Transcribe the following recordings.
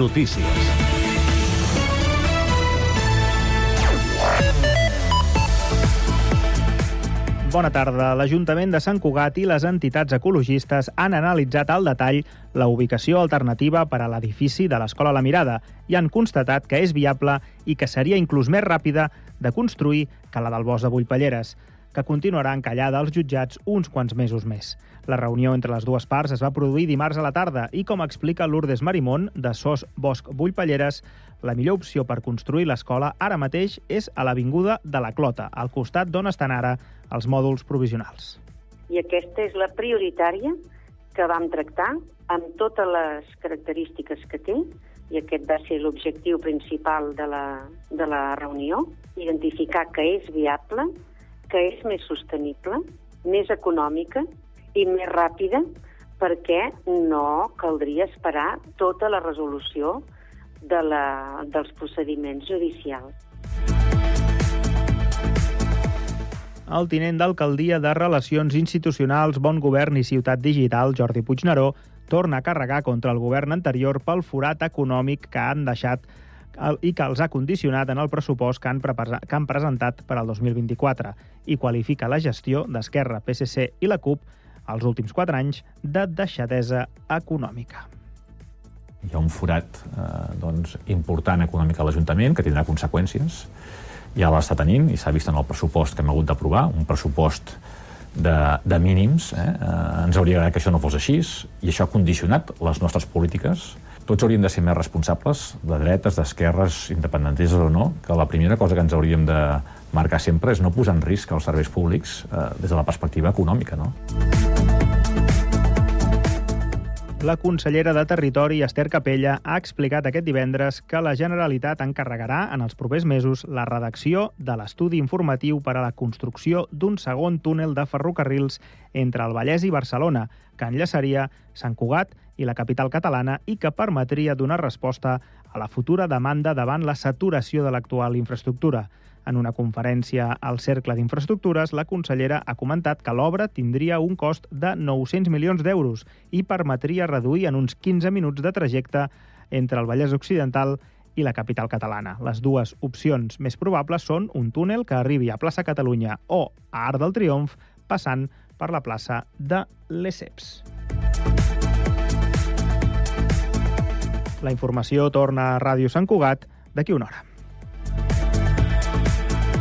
Notícies. Bona tarda. L'Ajuntament de Sant Cugat i les entitats ecologistes han analitzat al detall la ubicació alternativa per a l'edifici de l'Escola La Mirada i han constatat que és viable i que seria inclús més ràpida de construir que la del bosc de Bullpalleres, que continuarà encallada als jutjats uns quants mesos més. La reunió entre les dues parts es va produir dimarts a la tarda i, com explica Lourdes Marimón, de SOS Bosc Bullpalleres, la millor opció per construir l'escola ara mateix és a l'Avinguda de la Clota, al costat d'on estan ara els mòduls provisionals. I aquesta és la prioritària que vam tractar amb totes les característiques que té, i aquest va ser l'objectiu principal de la, de la reunió, identificar que és viable, que és més sostenible, més econòmica i més ràpida, perquè no caldria esperar tota la resolució de la, dels procediments judicials. El tinent d'alcaldia de Relacions Institucionals, Bon Govern i Ciutat Digital, Jordi Puigneró, torna a carregar contra el govern anterior pel forat econòmic que han deixat i que els ha condicionat en el pressupost que han, que han presentat per al 2024 i qualifica la gestió d'Esquerra, PSC i la CUP els últims quatre anys de deixadesa econòmica. Hi ha un forat eh, doncs, important econòmic a l'Ajuntament que tindrà conseqüències. Ja l'està tenint i s'ha vist en el pressupost que hem hagut d'aprovar, un pressupost de, de mínims. Eh? Eh, ens hauria agradat que això no fos així i això ha condicionat les nostres polítiques. Tots hauríem de ser més responsables, de dretes, d'esquerres, independentistes o no, que la primera cosa que ens hauríem de marcar sempre és no posar en risc els serveis públics eh, des de la perspectiva econòmica. No? La consellera de Territori, Esther Capella, ha explicat aquest divendres que la Generalitat encarregarà en els propers mesos la redacció de l'estudi informatiu per a la construcció d'un segon túnel de ferrocarrils entre el Vallès i Barcelona, que enllaçaria Sant Cugat i la capital catalana i que permetria donar resposta a la futura demanda davant la saturació de l'actual infraestructura. En una conferència al Cercle d'Infraestructures, la consellera ha comentat que l'obra tindria un cost de 900 milions d'euros i permetria reduir en uns 15 minuts de trajecte entre el Vallès Occidental i la capital catalana. Les dues opcions més probables són un túnel que arribi a plaça Catalunya o a Arc del Triomf, passant per la plaça de Lesseps. La informació torna a Ràdio Sant Cugat d'aquí una hora.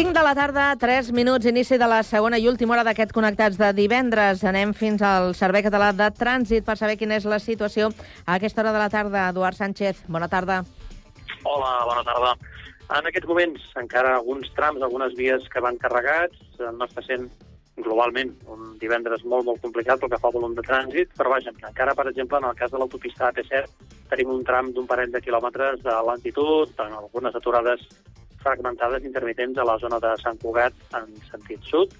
5 de la tarda, 3 minuts, inici de la segona i última hora d'aquest Connectats de divendres. Anem fins al Servei Català de Trànsit per saber quina és la situació a aquesta hora de la tarda. Eduard Sánchez, bona tarda. Hola, bona tarda. En aquests moments, encara alguns trams, algunes vies que van carregats, no està sent globalment un divendres molt, molt complicat pel que fa al volum de trànsit, però vaja, encara, per exemple, en el cas de l'autopista AP7, tenim un tram d'un parell de quilòmetres de lentitud, en algunes aturades fragmentades intermitents a la zona de Sant Cugat en sentit sud,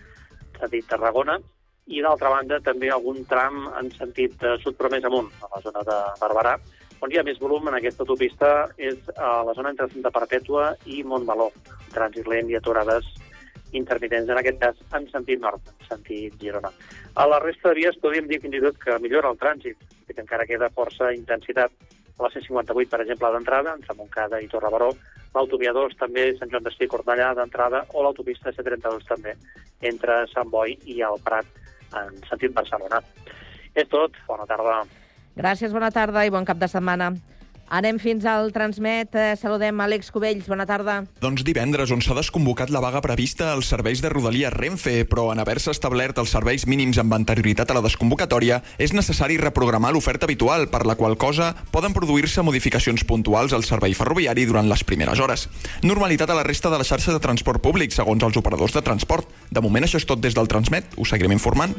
sentit Tarragona, i d'altra banda també algun tram en sentit eh, sud però més amunt, a la zona de Barberà, on hi ha més volum en aquesta autopista és a la zona entre Santa Perpètua i Montbaló, trànsit lent i aturades intermitents, en aquest cas en sentit nord, en sentit Girona. A la resta de vies podríem dir fins i tot que millora el trànsit, que encara queda força intensitat a la C58, per exemple, d'entrada, entre Montcada i Torrebaró, l'autovia 2 també, Sant Joan d'Espí, Cornellà d'entrada, o l'autopista C32 també, entre Sant Boi i el Prat, en sentit Barcelona. És tot, bona tarda. Gràcies, bona tarda i bon cap de setmana. Anem fins al Transmet. Eh, saludem Àlex Cubells. Bona tarda. Doncs divendres, on s'ha desconvocat la vaga prevista als serveis de Rodalia Renfe, però en haver-se establert els serveis mínims amb anterioritat a la desconvocatòria, és necessari reprogramar l'oferta habitual, per la qual cosa poden produir-se modificacions puntuals al servei ferroviari durant les primeres hores. Normalitat a la resta de la xarxa de transport públic, segons els operadors de transport. De moment, això és tot des del Transmet. Us seguirem informant.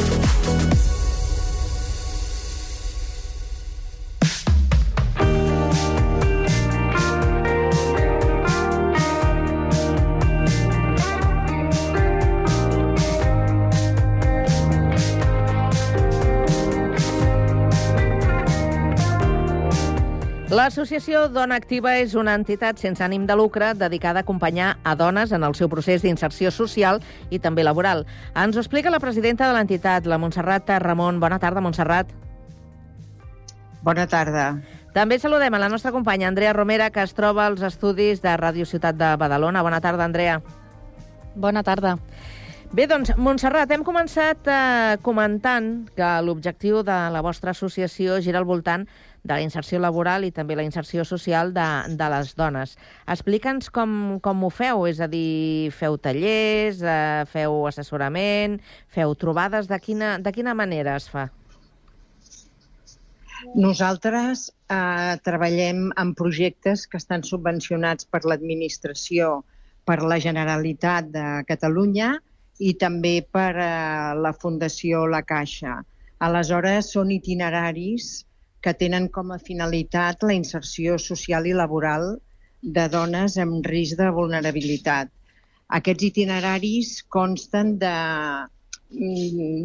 L'associació Dona Activa és una entitat sense ànim de lucre dedicada a acompanyar a dones en el seu procés d'inserció social i també laboral. Ens ho explica la presidenta de l'entitat, la Montserrat Ramon. Bona tarda, Montserrat. Bona tarda. També saludem a la nostra companya Andrea Romera, que es troba als estudis de Ràdio Ciutat de Badalona. Bona tarda, Andrea. Bona tarda. Bé, doncs, Montserrat, hem començat eh, comentant que l'objectiu de la vostra associació gira al voltant de la inserció laboral i també la inserció social de, de les dones. Explica'ns com, com ho feu, és a dir, feu tallers, eh, feu assessorament, feu trobades, de quina, de quina manera es fa? Nosaltres eh, treballem en projectes que estan subvencionats per l'administració, per la Generalitat de Catalunya i també per eh, la Fundació La Caixa. Aleshores, són itineraris que tenen com a finalitat la inserció social i laboral de dones amb risc de vulnerabilitat. Aquests itineraris consten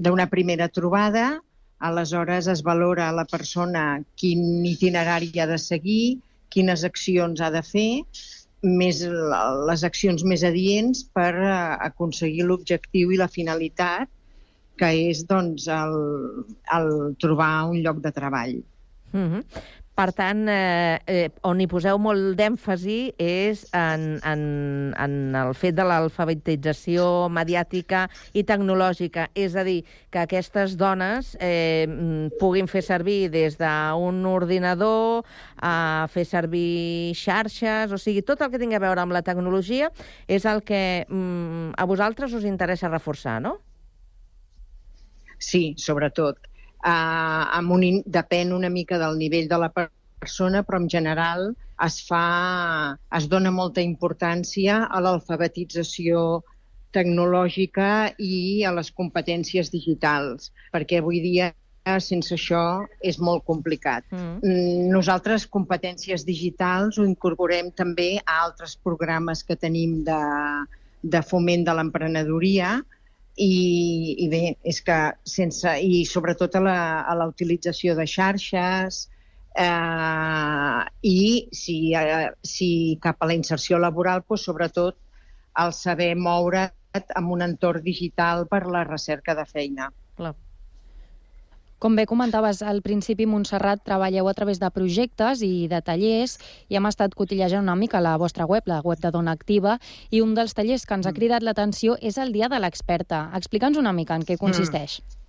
d'una primera trobada, aleshores es valora a la persona quin itinerari ha de seguir, quines accions ha de fer, més les accions més adients per aconseguir l'objectiu i la finalitat, que és doncs, el, el trobar un lloc de treball. Mm -hmm. Per tant, eh, eh, on hi poseu molt d'èmfasi és en, en, en el fet de l'alfabetització mediàtica i tecnològica. És a dir, que aquestes dones eh, puguin fer servir des d'un ordinador a fer servir xarxes, o sigui, tot el que tingui a veure amb la tecnologia és el que mm, a vosaltres us interessa reforçar, no? Sí, sobretot eh, amb un, depèn una mica del nivell de la persona, però en general es fa, es dona molta importància a l'alfabetització tecnològica i a les competències digitals, perquè avui dia sense això és molt complicat. Mm. mm. Nosaltres, competències digitals, ho incorporem també a altres programes que tenim de, de foment de l'emprenedoria, i, i bé, és que sense... I sobretot a la, a la utilització de xarxes eh, i si, eh, si cap a la inserció laboral, doncs, sobretot el saber moure en un entorn digital per la recerca de feina. Clar. Com bé comentaves al principi, Montserrat, treballeu a través de projectes i de tallers i hem estat cotillejant una mica la vostra web, la web de Dona Activa, i un dels tallers que ens ha mm. cridat l'atenció és el Dia de l'Experta. Explica'ns una mica en què consisteix. Mm.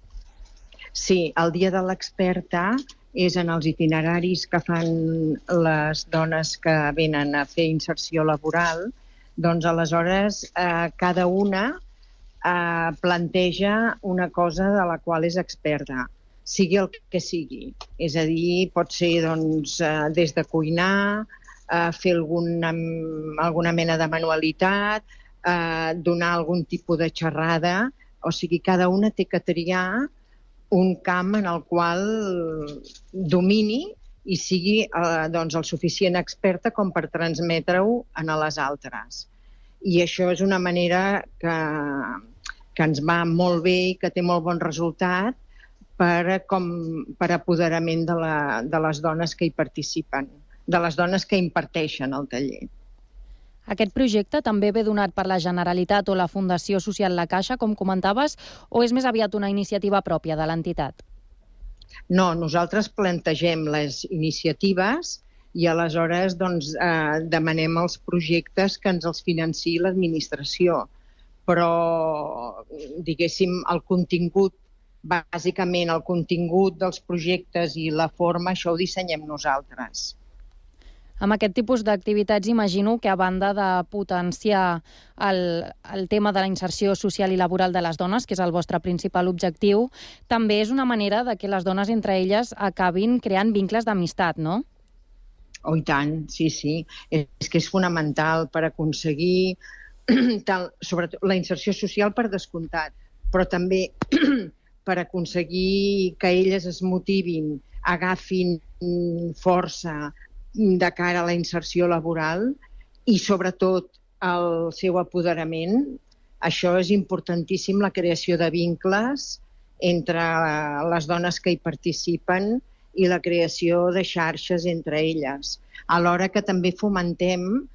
Sí, el Dia de l'Experta és en els itineraris que fan les dones que venen a fer inserció laboral, doncs aleshores eh, cada una eh, planteja una cosa de la qual és experta sigui el que sigui. És a dir, pot ser doncs, eh, des de cuinar, eh, fer alguna, alguna mena de manualitat, eh, donar algun tipus de xerrada, o sigui, cada una té que triar un camp en el qual domini i sigui eh, doncs, el suficient experta com per transmetre-ho a les altres. I això és una manera que, que ens va molt bé i que té molt bon resultat per, com, per apoderament de, la, de les dones que hi participen, de les dones que imparteixen el taller. Aquest projecte també ve donat per la Generalitat o la Fundació Social La Caixa, com comentaves, o és més aviat una iniciativa pròpia de l'entitat? No, nosaltres plantegem les iniciatives i aleshores doncs, eh, demanem els projectes que ens els financi l'administració. Però, diguéssim, el contingut bàsicament el contingut dels projectes i la forma, això ho dissenyem nosaltres. Amb aquest tipus d'activitats imagino que a banda de potenciar el, el tema de la inserció social i laboral de les dones, que és el vostre principal objectiu, també és una manera de que les dones entre elles acabin creant vincles d'amistat, no? Oh, i tant, sí, sí. És que és fonamental per aconseguir tal, sobretot la inserció social per descomptat, però també per aconseguir que elles es motivin, agafin força, de cara a la inserció laboral i, sobretot, el seu apoderament. Això és importantíssim, la creació de vincles entre les dones que hi participen i la creació de xarxes entre elles. Alhora que també fomentem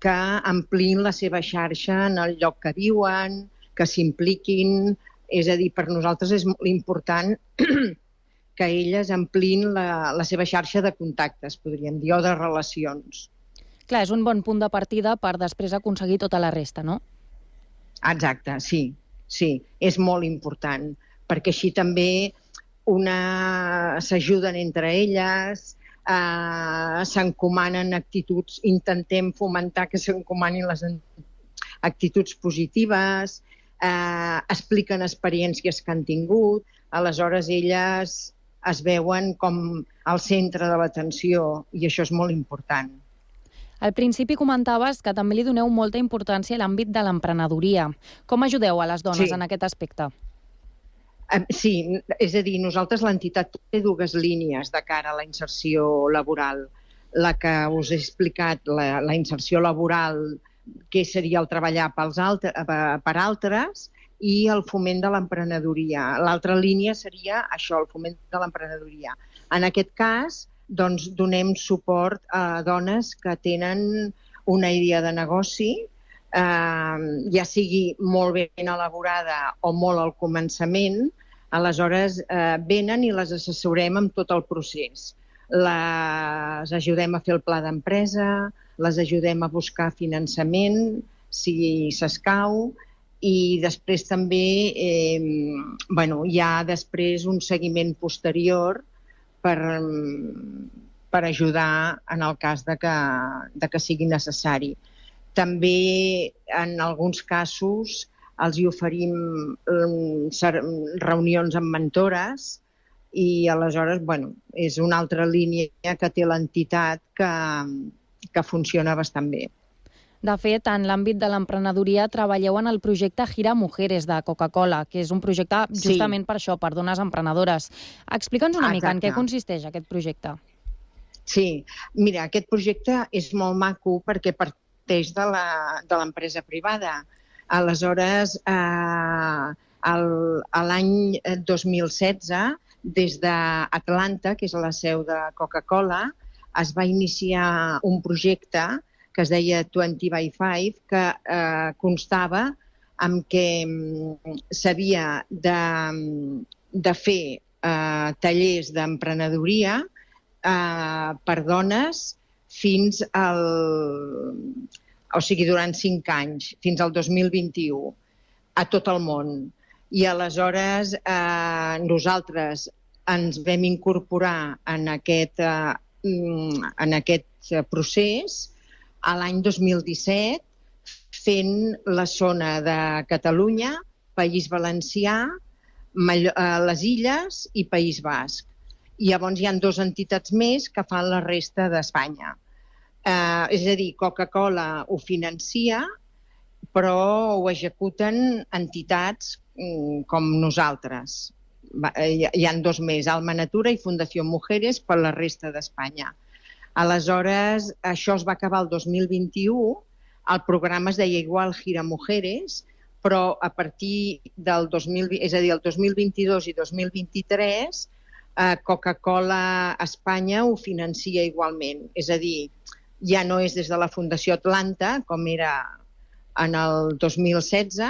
que amplin la seva xarxa en el lloc que viuen, que s'impliquin, és a dir, per nosaltres és molt important que elles amplin la, la seva xarxa de contactes, podríem dir, o de relacions. Clar, és un bon punt de partida per després aconseguir tota la resta, no? Exacte, sí, sí, és molt important, perquè així també una s'ajuden entre elles, eh, s'encomanen actituds, intentem fomentar que s'encomanin les actituds positives, eh, expliquen experiències que han tingut, aleshores elles es veuen com al centre de l'atenció i això és molt important. Al principi comentaves que també li doneu molta importància a l'àmbit de l'emprenedoria. Com ajudeu a les dones sí. en aquest aspecte? Sí, és a dir, nosaltres l'entitat té dues línies de cara a la inserció laboral. La que us he explicat, la, la inserció laboral, que seria el treballar pels altre, per altres, i el foment de l'emprenedoria. L'altra línia seria això, el foment de l'emprenedoria. En aquest cas, doncs, donem suport a dones que tenen una idea de negoci, eh, ja sigui molt ben elaborada o molt al començament, aleshores eh, venen i les assessorem amb tot el procés. Les ajudem a fer el pla d'empresa, les ajudem a buscar finançament, si s'escau, i després també eh, bueno, hi ha després un seguiment posterior per, per ajudar en el cas de que, de que sigui necessari. També en alguns casos els hi oferim reunions amb mentores i aleshores bueno, és una altra línia que té l'entitat que, que funciona bastant bé. De fet, en l'àmbit de l'emprenedoria treballeu en el projecte Gira Mujeres de Coca-Cola, que és un projecte justament sí. per això, per dones emprenedores. Explica'ns una Exacte. mica en què consisteix aquest projecte. Sí, mira, aquest projecte és molt maco perquè parteix de l'empresa privada. Aleshores, eh, l'any 2016, des d'Atlanta, que és la seu de Coca-Cola, es va iniciar un projecte que es deia 20 by 5, que eh, constava amb que mm, s'havia de, mm, de fer eh, tallers d'emprenedoria eh, per dones fins al... o sigui, durant cinc anys, fins al 2021, a tot el món. I aleshores eh, nosaltres ens vam incorporar en aquest, eh, en aquest procés a l'any 2017 fent la zona de Catalunya, País Valencià, eh, les Illes i País Basc. I llavors hi han dues entitats més que fan la resta d'Espanya. Eh, és a dir, Coca-Cola ho financia, però ho executen entitats mm, com nosaltres. Eh, hi ha dos més, Alma Natura i Fundació Mujeres per la resta d'Espanya. Aleshores, això es va acabar el 2021, el programa es deia igual Gira Mujeres, però a partir del 2000, és a dir, el 2022 i 2023, eh, Coca-Cola Espanya ho financia igualment. És a dir, ja no és des de la Fundació Atlanta, com era en el 2016,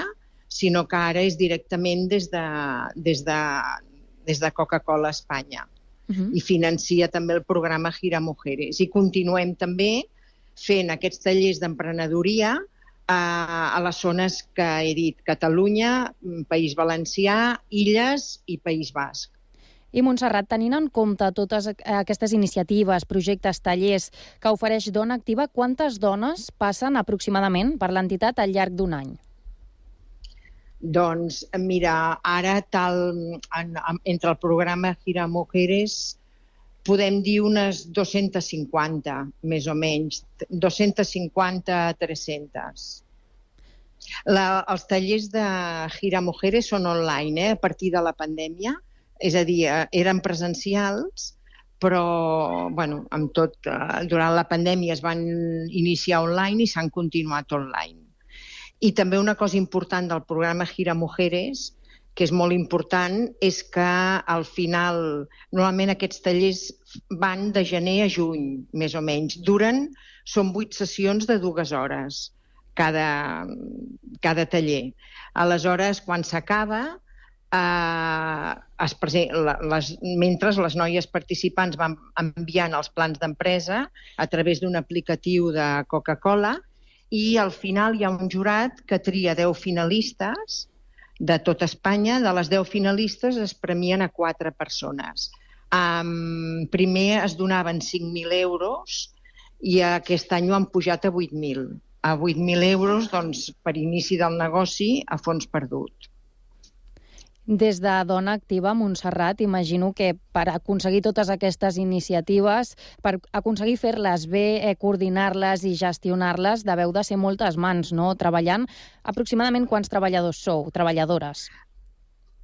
sinó que ara és directament des de, des de, des de Coca-Cola Espanya uh -huh. i financia també el programa Gira Mujeres. I continuem també fent aquests tallers d'emprenedoria a, a les zones que he dit, Catalunya, País Valencià, Illes i País Basc. I Montserrat, tenint en compte totes aquestes iniciatives, projectes, tallers que ofereix Dona Activa, quantes dones passen aproximadament per l'entitat al llarg d'un any? Doncs, mira, ara tal, en, en, entre el programa Gira Mujeres podem dir unes 250, més o menys, 250 a 300. La, els tallers de Gira Mujeres són online, eh, a partir de la pandèmia, és a dir, eh, eren presencials, però bueno, amb tot, eh, durant la pandèmia es van iniciar online i s'han continuat online. I també una cosa important del programa Gira Mujeres, que és molt important, és que al final, normalment aquests tallers van de gener a juny, més o menys. Duren, són vuit sessions de dues hores cada, cada taller. Aleshores, quan s'acaba, eh, es les, mentre les noies participants van enviant els plans d'empresa a través d'un aplicatiu de Coca-Cola i al final hi ha un jurat que tria 10 finalistes de tot Espanya. De les 10 finalistes es premien a 4 persones. Um, primer es donaven 5.000 euros i aquest any ho han pujat a 8.000. A 8.000 euros doncs, per inici del negoci a fons perdut. Des de Dona Activa, Montserrat, imagino que per aconseguir totes aquestes iniciatives, per aconseguir fer-les bé, eh, coordinar-les i gestionar-les, deveu de ser moltes mans, no? Treballant. Aproximadament quants treballadors sou, treballadores?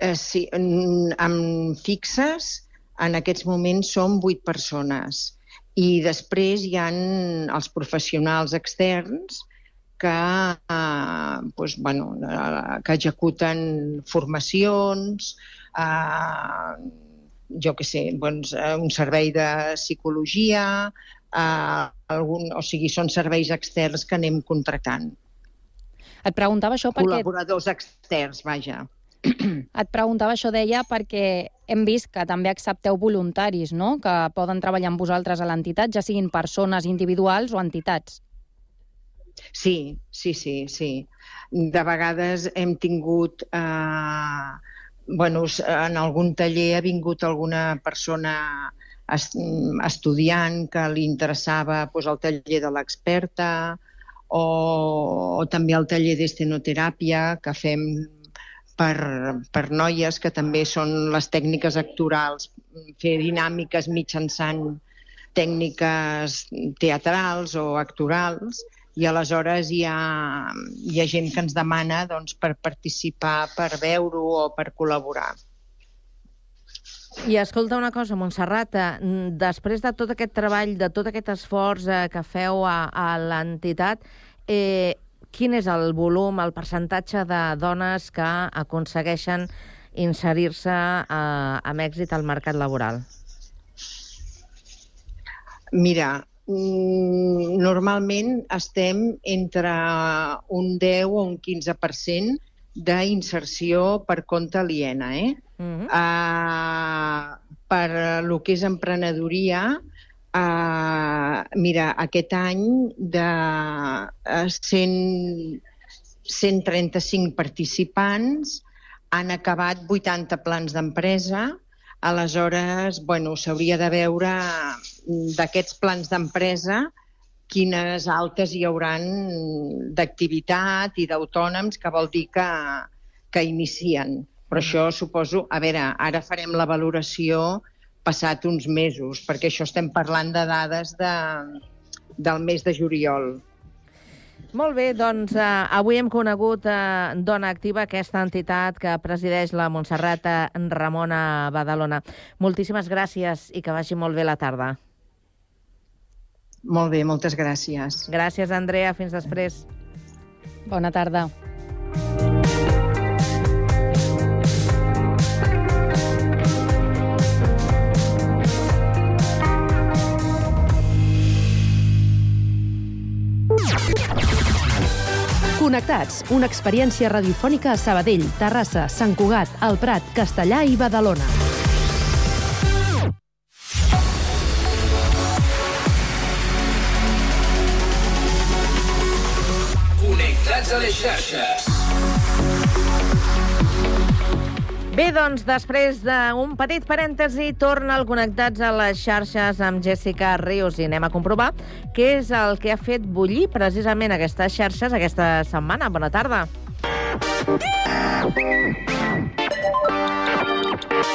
Eh, sí, amb fixes, en aquests moments som vuit persones. I després hi han els professionals externs, que, eh, doncs, bueno, eh, que executen formacions, eh, jo que sé, doncs, eh, un servei de psicologia, eh, algun, o sigui, són serveis externs que anem contractant. Et preguntava això perquè... Col·laboradors externs, vaja. Et preguntava això, deia, perquè hem vist que també accepteu voluntaris, no?, que poden treballar amb vosaltres a l'entitat, ja siguin persones individuals o entitats. Sí, sí, sí, sí. De vegades hem tingut... Eh, bueno, en algun taller ha vingut alguna persona estudiant que li interessava pues, el taller de l'experta o, o també el taller d'estenoteràpia que fem per, per noies, que també són les tècniques actorals, fer dinàmiques mitjançant tècniques teatrals o actorals i aleshores hi ha, hi ha gent que ens demana doncs, per participar, per veure-ho o per col·laborar. I escolta una cosa, Montserrat, eh, després de tot aquest treball, de tot aquest esforç eh, que feu a, a l'entitat, eh, quin és el volum, el percentatge de dones que aconsegueixen inserir-se eh, amb èxit al mercat laboral? Mira, normalment estem entre un 10 o un 15% d'inserció per compte aliena. Eh? Uh -huh. uh, per el que és emprenedoria, uh, mira, aquest any de uh, 100, 135 participants han acabat 80 plans d'empresa, Aleshores, bueno, s'hauria de veure d'aquests plans d'empresa quines altes hi hauran d'activitat i d'autònoms, que vol dir que, que inicien. Però això suposo... A veure, ara farem la valoració passat uns mesos, perquè això estem parlant de dades de, del mes de juliol. Molt bé, doncs eh, avui hem conegut eh, Dona Activa, aquesta entitat que presideix la Montserrat Ramona Badalona. Moltíssimes gràcies i que vagi molt bé la tarda. Molt bé, moltes gràcies. Gràcies, Andrea. Fins després. Bona tarda. Connectats, una experiència radiofònica a Sabadell, Terrassa, Sant Cugat, El Prat, Castellà i Badalona. Connectats a les xarxes. Bé, doncs, després d'un petit parèntesi, torna el Connectats a les xarxes amb Jessica Rius i anem a comprovar què és el que ha fet bullir precisament aquestes xarxes aquesta setmana. Bona tarda. Bona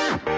tarda,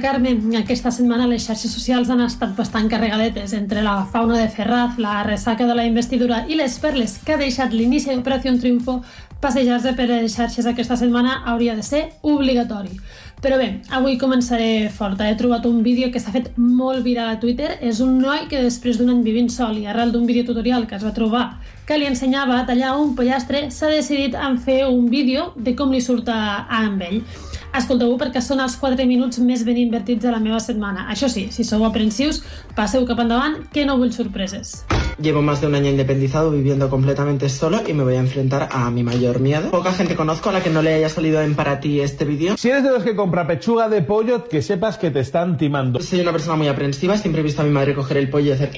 Carme. Aquesta setmana les xarxes socials han estat bastant carregadetes entre la fauna de Ferraz, la ressaca de la investidura i les perles que ha deixat l'inici d'Operació Triunfo, passejar-se per les xarxes aquesta setmana hauria de ser obligatori. Però bé, avui començaré forta. He trobat un vídeo que s'ha fet molt viral a Twitter. És un noi que després d'un any vivint sol i arrel d'un vídeo tutorial que es va trobar que li ensenyava a tallar un pollastre, s'ha decidit en fer un vídeo de com li surt a, a amb ell. Escolteu-ho perquè són els 4 minuts més ben invertits de la meva setmana. Això sí, si sou aprensius, passeu cap endavant, que no vull sorpreses. Llevo más de un año independizado viviendo completamente solo y me voy a enfrentar a mi mayor miedo. Poca gente conozco a la que no le haya salido en para ti este vídeo. Si eres de los que compra pechuga de pollo, que sepas que te están timando. Soy una persona muy aprensiva, siempre he visto a mi madre coger el pollo y hacer...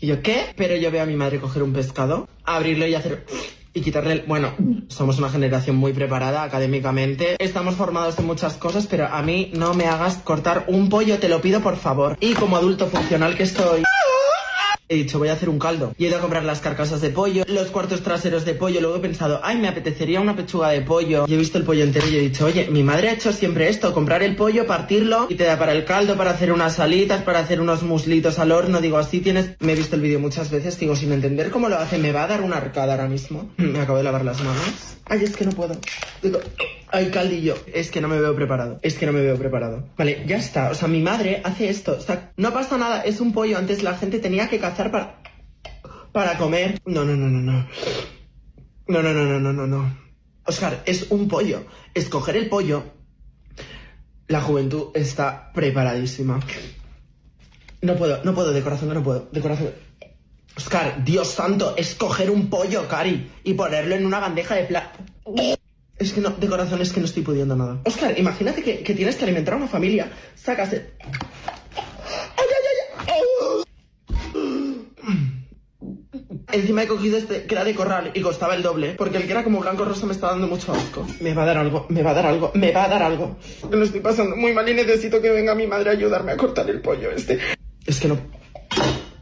¿Y yo qué? Pero yo veo a mi madre coger un pescado, abrirlo y hacer... Y quitarle el... Bueno, somos una generación muy preparada académicamente. Estamos formados en muchas cosas, pero a mí no me hagas cortar un pollo, te lo pido por favor. Y como adulto funcional que soy... He dicho, voy a hacer un caldo. Y he ido a comprar las carcasas de pollo, los cuartos traseros de pollo. Luego he pensado, ay, me apetecería una pechuga de pollo. Y he visto el pollo entero y he dicho, oye, mi madre ha hecho siempre esto, comprar el pollo, partirlo y te da para el caldo, para hacer unas salitas, para hacer unos muslitos al horno. Digo, así tienes... Me he visto el vídeo muchas veces, digo, sin entender cómo lo hace, me va a dar una arcada ahora mismo. Me acabo de lavar las manos. Ay, es que no puedo. Digo, ay, caldillo. Es que no me veo preparado. Es que no me veo preparado. Vale, ya está. O sea, mi madre hace esto. O sea, no pasa nada, es un pollo. Antes la gente tenía que cazar para... Para comer. No, no, no, no, no. No, no, no, no, no, no, no. Oscar, es un pollo. Escoger el pollo. La juventud está preparadísima. No puedo, no puedo, de corazón, no puedo. De corazón. Oscar, Dios santo, es coger un pollo, Cari, y ponerlo en una bandeja de plata. Es que no, de corazón es que no estoy pudiendo nada. Oscar, imagínate que, que tienes que alimentar a una familia. Sacas. ¡Ay, ay, ay! Encima he cogido este que era de corral y costaba el doble, porque el que era como blanco rosa me está dando mucho asco. Me va a dar algo, me va a dar algo, me va a dar algo. Lo estoy pasando muy mal y necesito que venga mi madre a ayudarme a cortar el pollo este. Es que no.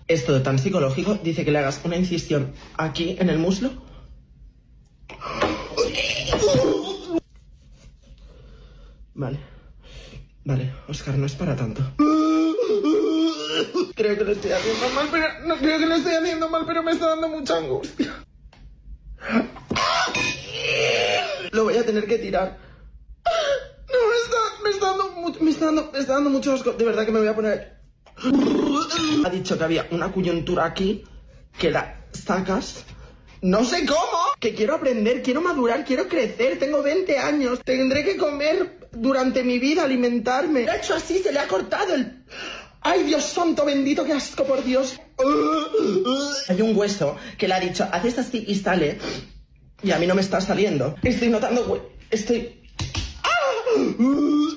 Esto de tan psicológico dice que le hagas una incisión aquí en el muslo. Vale. Vale, Oscar, no es para tanto. Creo que lo estoy haciendo mal, pero creo que lo estoy haciendo mal, pero me está dando mucha angustia. Lo voy a tener que tirar. No, me está, me está dando me está dando, me está dando mucho asco. De verdad que me voy a poner. Ha dicho que había una coyuntura aquí que la sacas. No sé cómo. Que quiero aprender, quiero madurar, quiero crecer. Tengo 20 años. Tendré que comer durante mi vida, alimentarme. Ha hecho así, se le ha cortado el... ¡Ay, Dios santo bendito, qué asco, por Dios! Hay un hueso que le ha dicho, haces así y sale. Y a mí no me está saliendo. Estoy notando... Estoy... ¡Ah!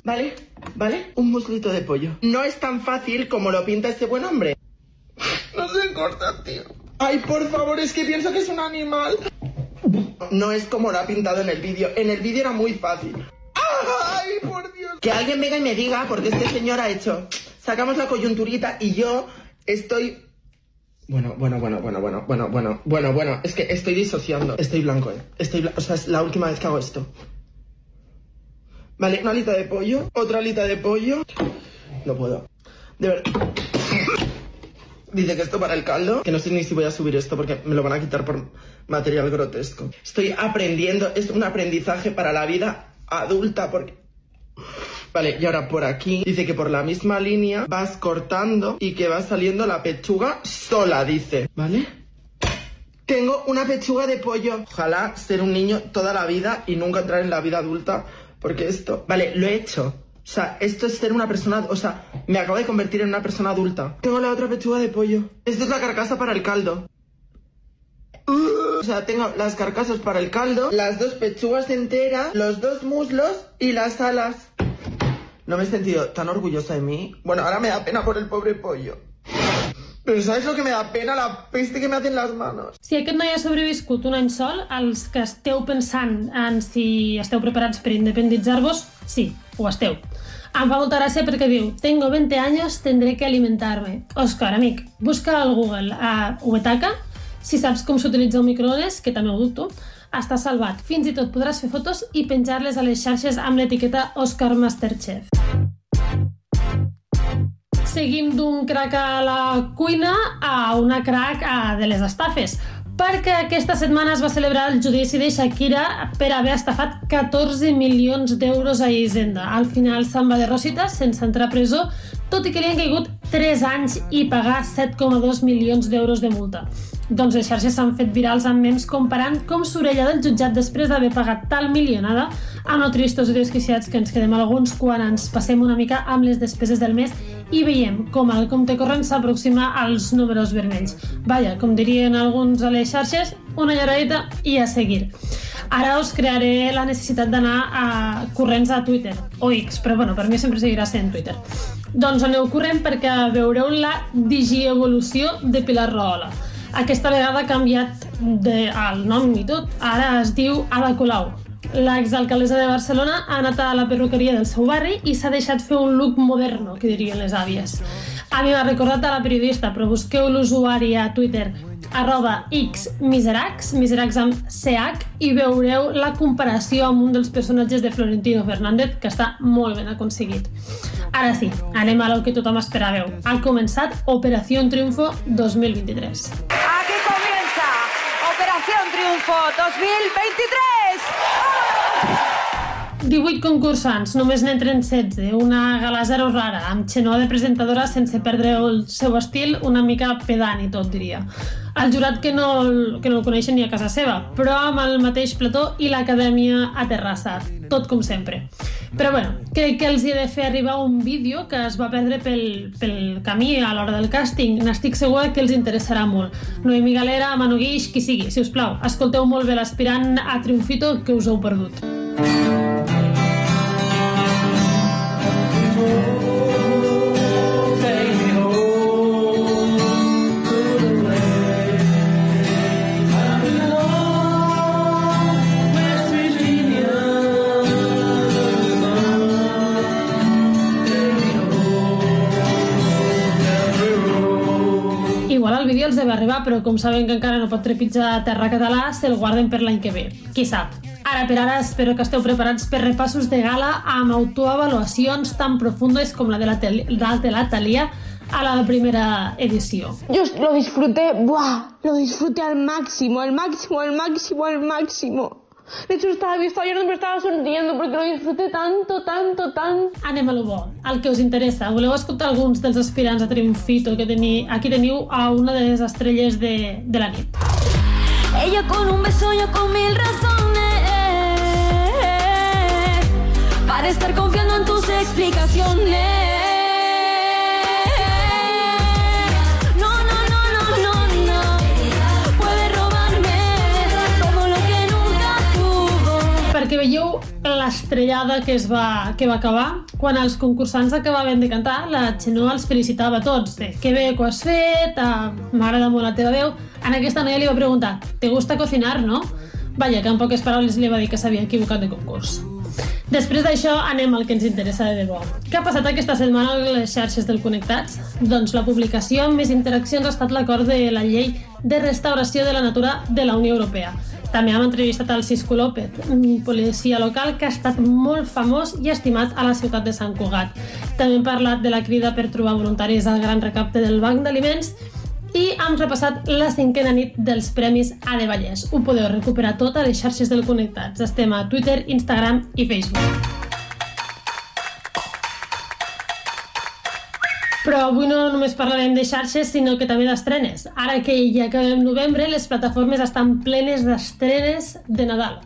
¿Vale? ¿Vale? Un muslito de pollo. No es tan fácil como lo pinta ese buen hombre. No se corta, tío. Ay, por favor, es que pienso que es un animal. No es como lo ha pintado en el vídeo. En el vídeo era muy fácil. ¡Ay, por Dios! Que alguien venga y me diga, porque este señor ha hecho. Sacamos la coyunturita y yo estoy. Bueno, bueno, bueno, bueno, bueno, bueno, bueno, bueno, bueno. Es que estoy disociando. Estoy blanco, eh. Estoy bla- O sea, es la última vez que hago esto. Vale, una alita de pollo, otra alita de pollo. No puedo. De verdad. Dice que esto para el caldo, que no sé ni si voy a subir esto porque me lo van a quitar por material grotesco. Estoy aprendiendo, es un aprendizaje para la vida adulta porque... Vale, y ahora por aquí dice que por la misma línea vas cortando y que va saliendo la pechuga sola, dice. ¿Vale? Tengo una pechuga de pollo. Ojalá ser un niño toda la vida y nunca entrar en la vida adulta porque esto... Vale, lo he hecho. O sea, esto es ser una persona... O sea, me acabo de convertir en una persona adulta. Tengo la otra pechuga de pollo. Esto es la carcasa para el caldo. O sea, tengo las carcasas para el caldo, las dos pechugas enteras, los dos muslos y las alas. No me he sentido tan orgullosa de mí. Bueno, ahora me da pena por el pobre pollo. Pero ¿sabes lo que me da pena? La peste que me hacen las manos. Si aquest noi ha sobreviscut un any sol, els que esteu pensant en si esteu preparats per independitzar-vos, sí, ho esteu. Em fa molta gràcia perquè diu Tengo 20 años, tendré que alimentarme. Òscar, amic, busca al Google a Ubetaca, si saps com s'utilitza un microones, que també ho dubto, està salvat. Fins i tot podràs fer fotos i penjar-les a les xarxes amb l'etiqueta Òscar Masterchef. Seguim d'un crac a la cuina a una crac a de les estafes perquè aquesta setmana es va celebrar el judici de Shakira per haver estafat 14 milions d'euros a Hisenda. Al final se'n va de Rosita sense entrar a presó, tot i que li han caigut 3 anys i pagar 7,2 milions d'euros de multa. Doncs les xarxes s'han fet virals amb memes comparant com s'orella del jutjat després d'haver pagat tal milionada amb no tristos i desquiciats que ens quedem alguns quan ens passem una mica amb les despeses del mes i veiem com el compte corrent s'aproxima als números vermells. Vaja, com dirien alguns a les xarxes, una lloradita i a seguir. Ara us crearé la necessitat d'anar a corrents a Twitter, o X, però bueno, per mi sempre seguirà sent Twitter. Doncs aneu corrent perquè veureu la digievolució de Pilar Rahola. Aquesta vegada ha canviat de, el nom i tot, ara es diu Ada Colau. L'exalcaldessa de Barcelona ha anat a la perruqueria del seu barri i s'ha deixat fer un look moderno, que dirien les àvies. A mi m'ha recordat a la periodista, però busqueu l'usuari a Twitter arroba xmiserax, miserax amb CH, i veureu la comparació amb un dels personatges de Florentino Fernández, que està molt ben aconseguit. Ara sí, anem a lo que tothom esperàveu. Ha començat Operació Triunfo 2023. Aquí comienza Operación Triunfo 2023. 18 concursants, només n'entren 16, una gala zero rara, amb xenó de presentadora sense perdre el seu estil, una mica pedant i tot, diria. El jurat que no, que no el coneixen ni a casa seva, però amb el mateix plató i l'acadèmia a Terrassa, tot com sempre. Però bueno, crec que els he de fer arribar un vídeo que es va perdre pel, pel camí a l'hora del càsting. N'estic segura que els interessarà molt. Noemi Galera, Manu Guix, qui sigui, si us plau, escolteu molt bé l'aspirant a Triomfito que us heu perdut. Igual arribar, però com saben que encara no pot trepitjar terra català, se'l guarden per l'any que ve. Qui sap? Ara per ara espero que esteu preparats per repassos de gala amb autoavaluacions tan profundes com la de la, tel- de la Thalia a la primera edició. Yo lo disfruté, ¡buah! Lo disfruté al máximo, al máximo, al máximo, al máximo. De hecho, estaba, estaba llorando, pero estaba sonriendo porque lo disfruté tanto, tanto, tanto. Anem a lo bo, el que us interessa. Voleu escoltar alguns dels aspirants a Triomfito que teni... aquí teniu a una de les estrelles de, de la nit. Ella con un beso, yo con mil razones para estar confiando en tus explicaciones. L'estrellada que es va, que va acabar quan els concursants acabaven de cantar la Xenó els felicitava a tots de que bé que ho has fet, ah, m'agrada molt la teva veu en aquesta noia li va preguntar ¿te gusta cocinar, no? Vaja, que en poques paraules li va dir que s'havia equivocat de concurs Després d'això anem al que ens interessa de debò. Què ha passat aquesta setmana a les xarxes del Connectats? Doncs la publicació amb més interaccions ha estat l'acord de la llei de restauració de la natura de la Unió Europea. També hem entrevistat el Cisco López, un policia local que ha estat molt famós i estimat a la ciutat de Sant Cugat. També hem parlat de la crida per trobar voluntaris al gran recapte del Banc d'Aliments i hem repassat la cinquena nit dels Premis A de Vallès. Ho podeu recuperar tot a les xarxes del Connectats. Estem a Twitter, Instagram i Facebook. Però avui no només parlarem de xarxes, sinó que també d'estrenes. Ara que ja acabem novembre, les plataformes estan plenes d'estrenes de Nadal.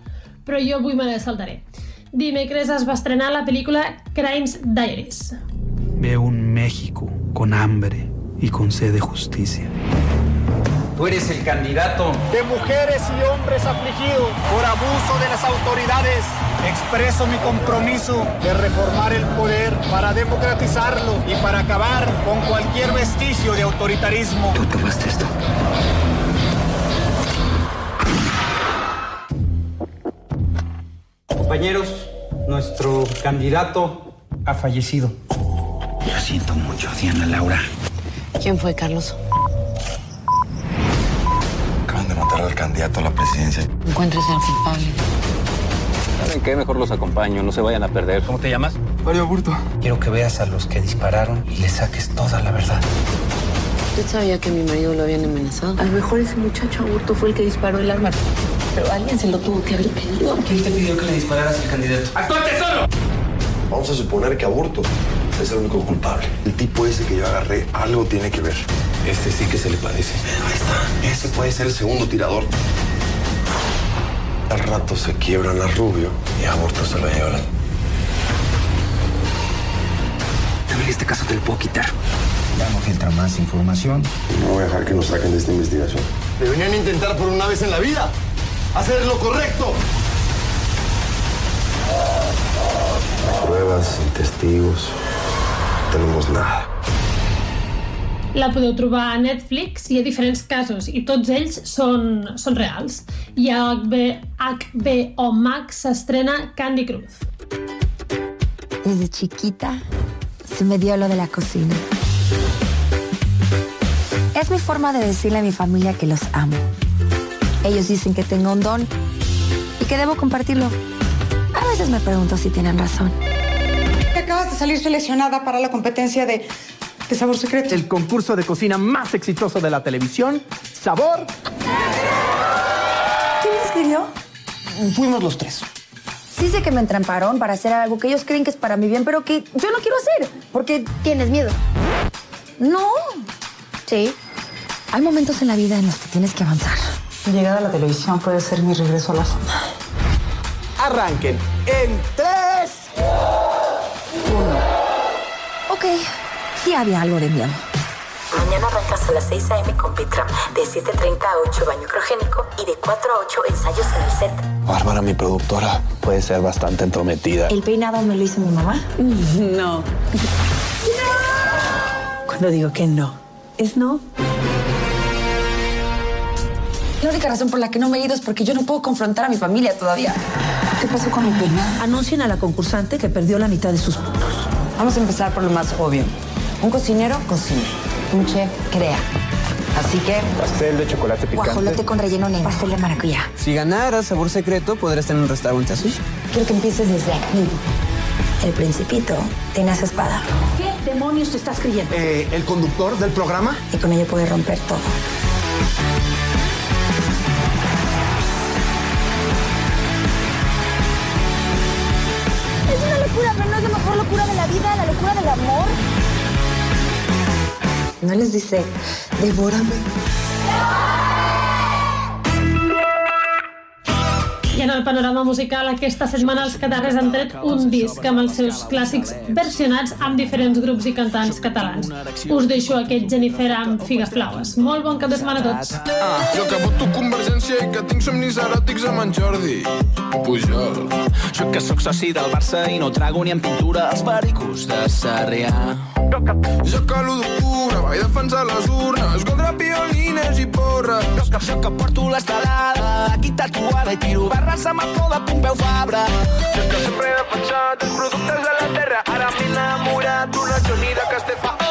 Però jo avui me les saltaré. Dimecres es va estrenar la pel·lícula Crimes Diaries. Veo un México con hambre y con sed de justicia. Tú eres el candidato de mujeres y hombres afligidos por abuso de las autoridades expreso mi compromiso de reformar el poder para democratizarlo y para acabar con cualquier vestigio de autoritarismo. Tú tomaste esto. Compañeros, nuestro candidato ha fallecido. Lo siento mucho, Diana Laura. ¿Quién fue, Carlos? Al candidato a la presidencia. Encuentres al culpable. ¿Saben qué? Mejor los acompaño, no se vayan a perder. ¿Cómo te llamas? Mario Burto. Quiero que veas a los que dispararon y le saques toda la verdad. ¿Usted sabía que mi marido lo habían amenazado? A lo mejor ese muchacho aburto fue el que disparó el arma. Pero alguien se lo tuvo que haber pedido. ¿Quién te pidió que le dispararas al candidato? ¡Actuate solo! Vamos a suponer que Aburto es el único culpable. El tipo ese que yo agarré algo tiene que ver. Este sí que se le parece. Ahí está. Ese puede ser el segundo tirador. Al rato se quiebran a Rubio y a Aburto se lo llevan. También este caso te lo puedo quitar. Ya no filtra más información. No voy a dejar que nos saquen de esta investigación. Deberían intentar por una vez en la vida hacer lo correcto. Pruebas, sin testigos. No tenemos nada. La podeu trobar a Netflix, hi ha diferents casos i tots ells són, són reals. I a HB, HBO Max s'estrena Candy Cruz. Desde chiquita se me dio lo de la cocina. Es mi forma de decirle a mi familia que los amo. Ellos dicen que tengo un don y que debo compartirlo. A veces me pregunto si tienen razón. Acabas de salir seleccionada para la competencia de, de Sabor Secreto. El concurso de cocina más exitoso de la televisión, Sabor. ¿Quién me escribió? Fuimos los tres. Sí sé que me entramparon para hacer algo que ellos creen que es para mi bien, pero que yo no quiero hacer, porque tienes miedo. No. Sí. Hay momentos en la vida en los que tienes que avanzar. Mi llegada a la televisión puede ser mi regreso a la zona. Arranquen en tres. Ok, sí había algo de miedo. Mañana arrancas a las 6 a.m. con Pitram, de 7.30 a 8 baño crogénico y de 4 a 8 ensayos en el set. Bárbara, mi productora, puede ser bastante entrometida. ¿El peinado me lo hizo mi mamá? No. Cuando digo que no, es no. La única razón por la que no me he ido es porque yo no puedo confrontar a mi familia todavía. ¿Qué pasó con mi peinado? Anuncien a la concursante que perdió la mitad de sus puntos. Vamos a empezar por lo más obvio. Un cocinero cocina. Un chef crea. Así que, Pastel de chocolate picante. guajolote con relleno negro. Pastel de maracuyá. Si ganaras Sabor Secreto, podrías tener un restaurante así. Quiero que empieces desde aquí. El principito tiene esa espada. ¿Qué demonios te estás creyendo? Eh, ¿El conductor del programa? Y con ello puede romper todo. Es una locura, pero no es la mejor locura de la vida, la locura del amor. No les dice, devórame. I en el panorama musical, aquesta setmana els Catarres han tret un disc amb els seus clàssics versionats amb diferents grups i cantants catalans. Us deixo aquest Jennifer amb Figaflaues. Molt bon cap de setmana a tots. Ah, jo que voto Convergència i que tinc somnis eròtics amb en Jordi Pujol. Jo que sóc soci del Barça i no trago ni en pintura els pericos de Sarrià. Jo que l'1 d'octubre vaig defensar les urnes contra piolines i porres. Jo que, porto l'estelada aquí tatuada i tiro barres el flow de Pompeu Fabra. Jo sempre he defensat els productes de la terra, ara m'he enamorat d'una Johnny de Castefa.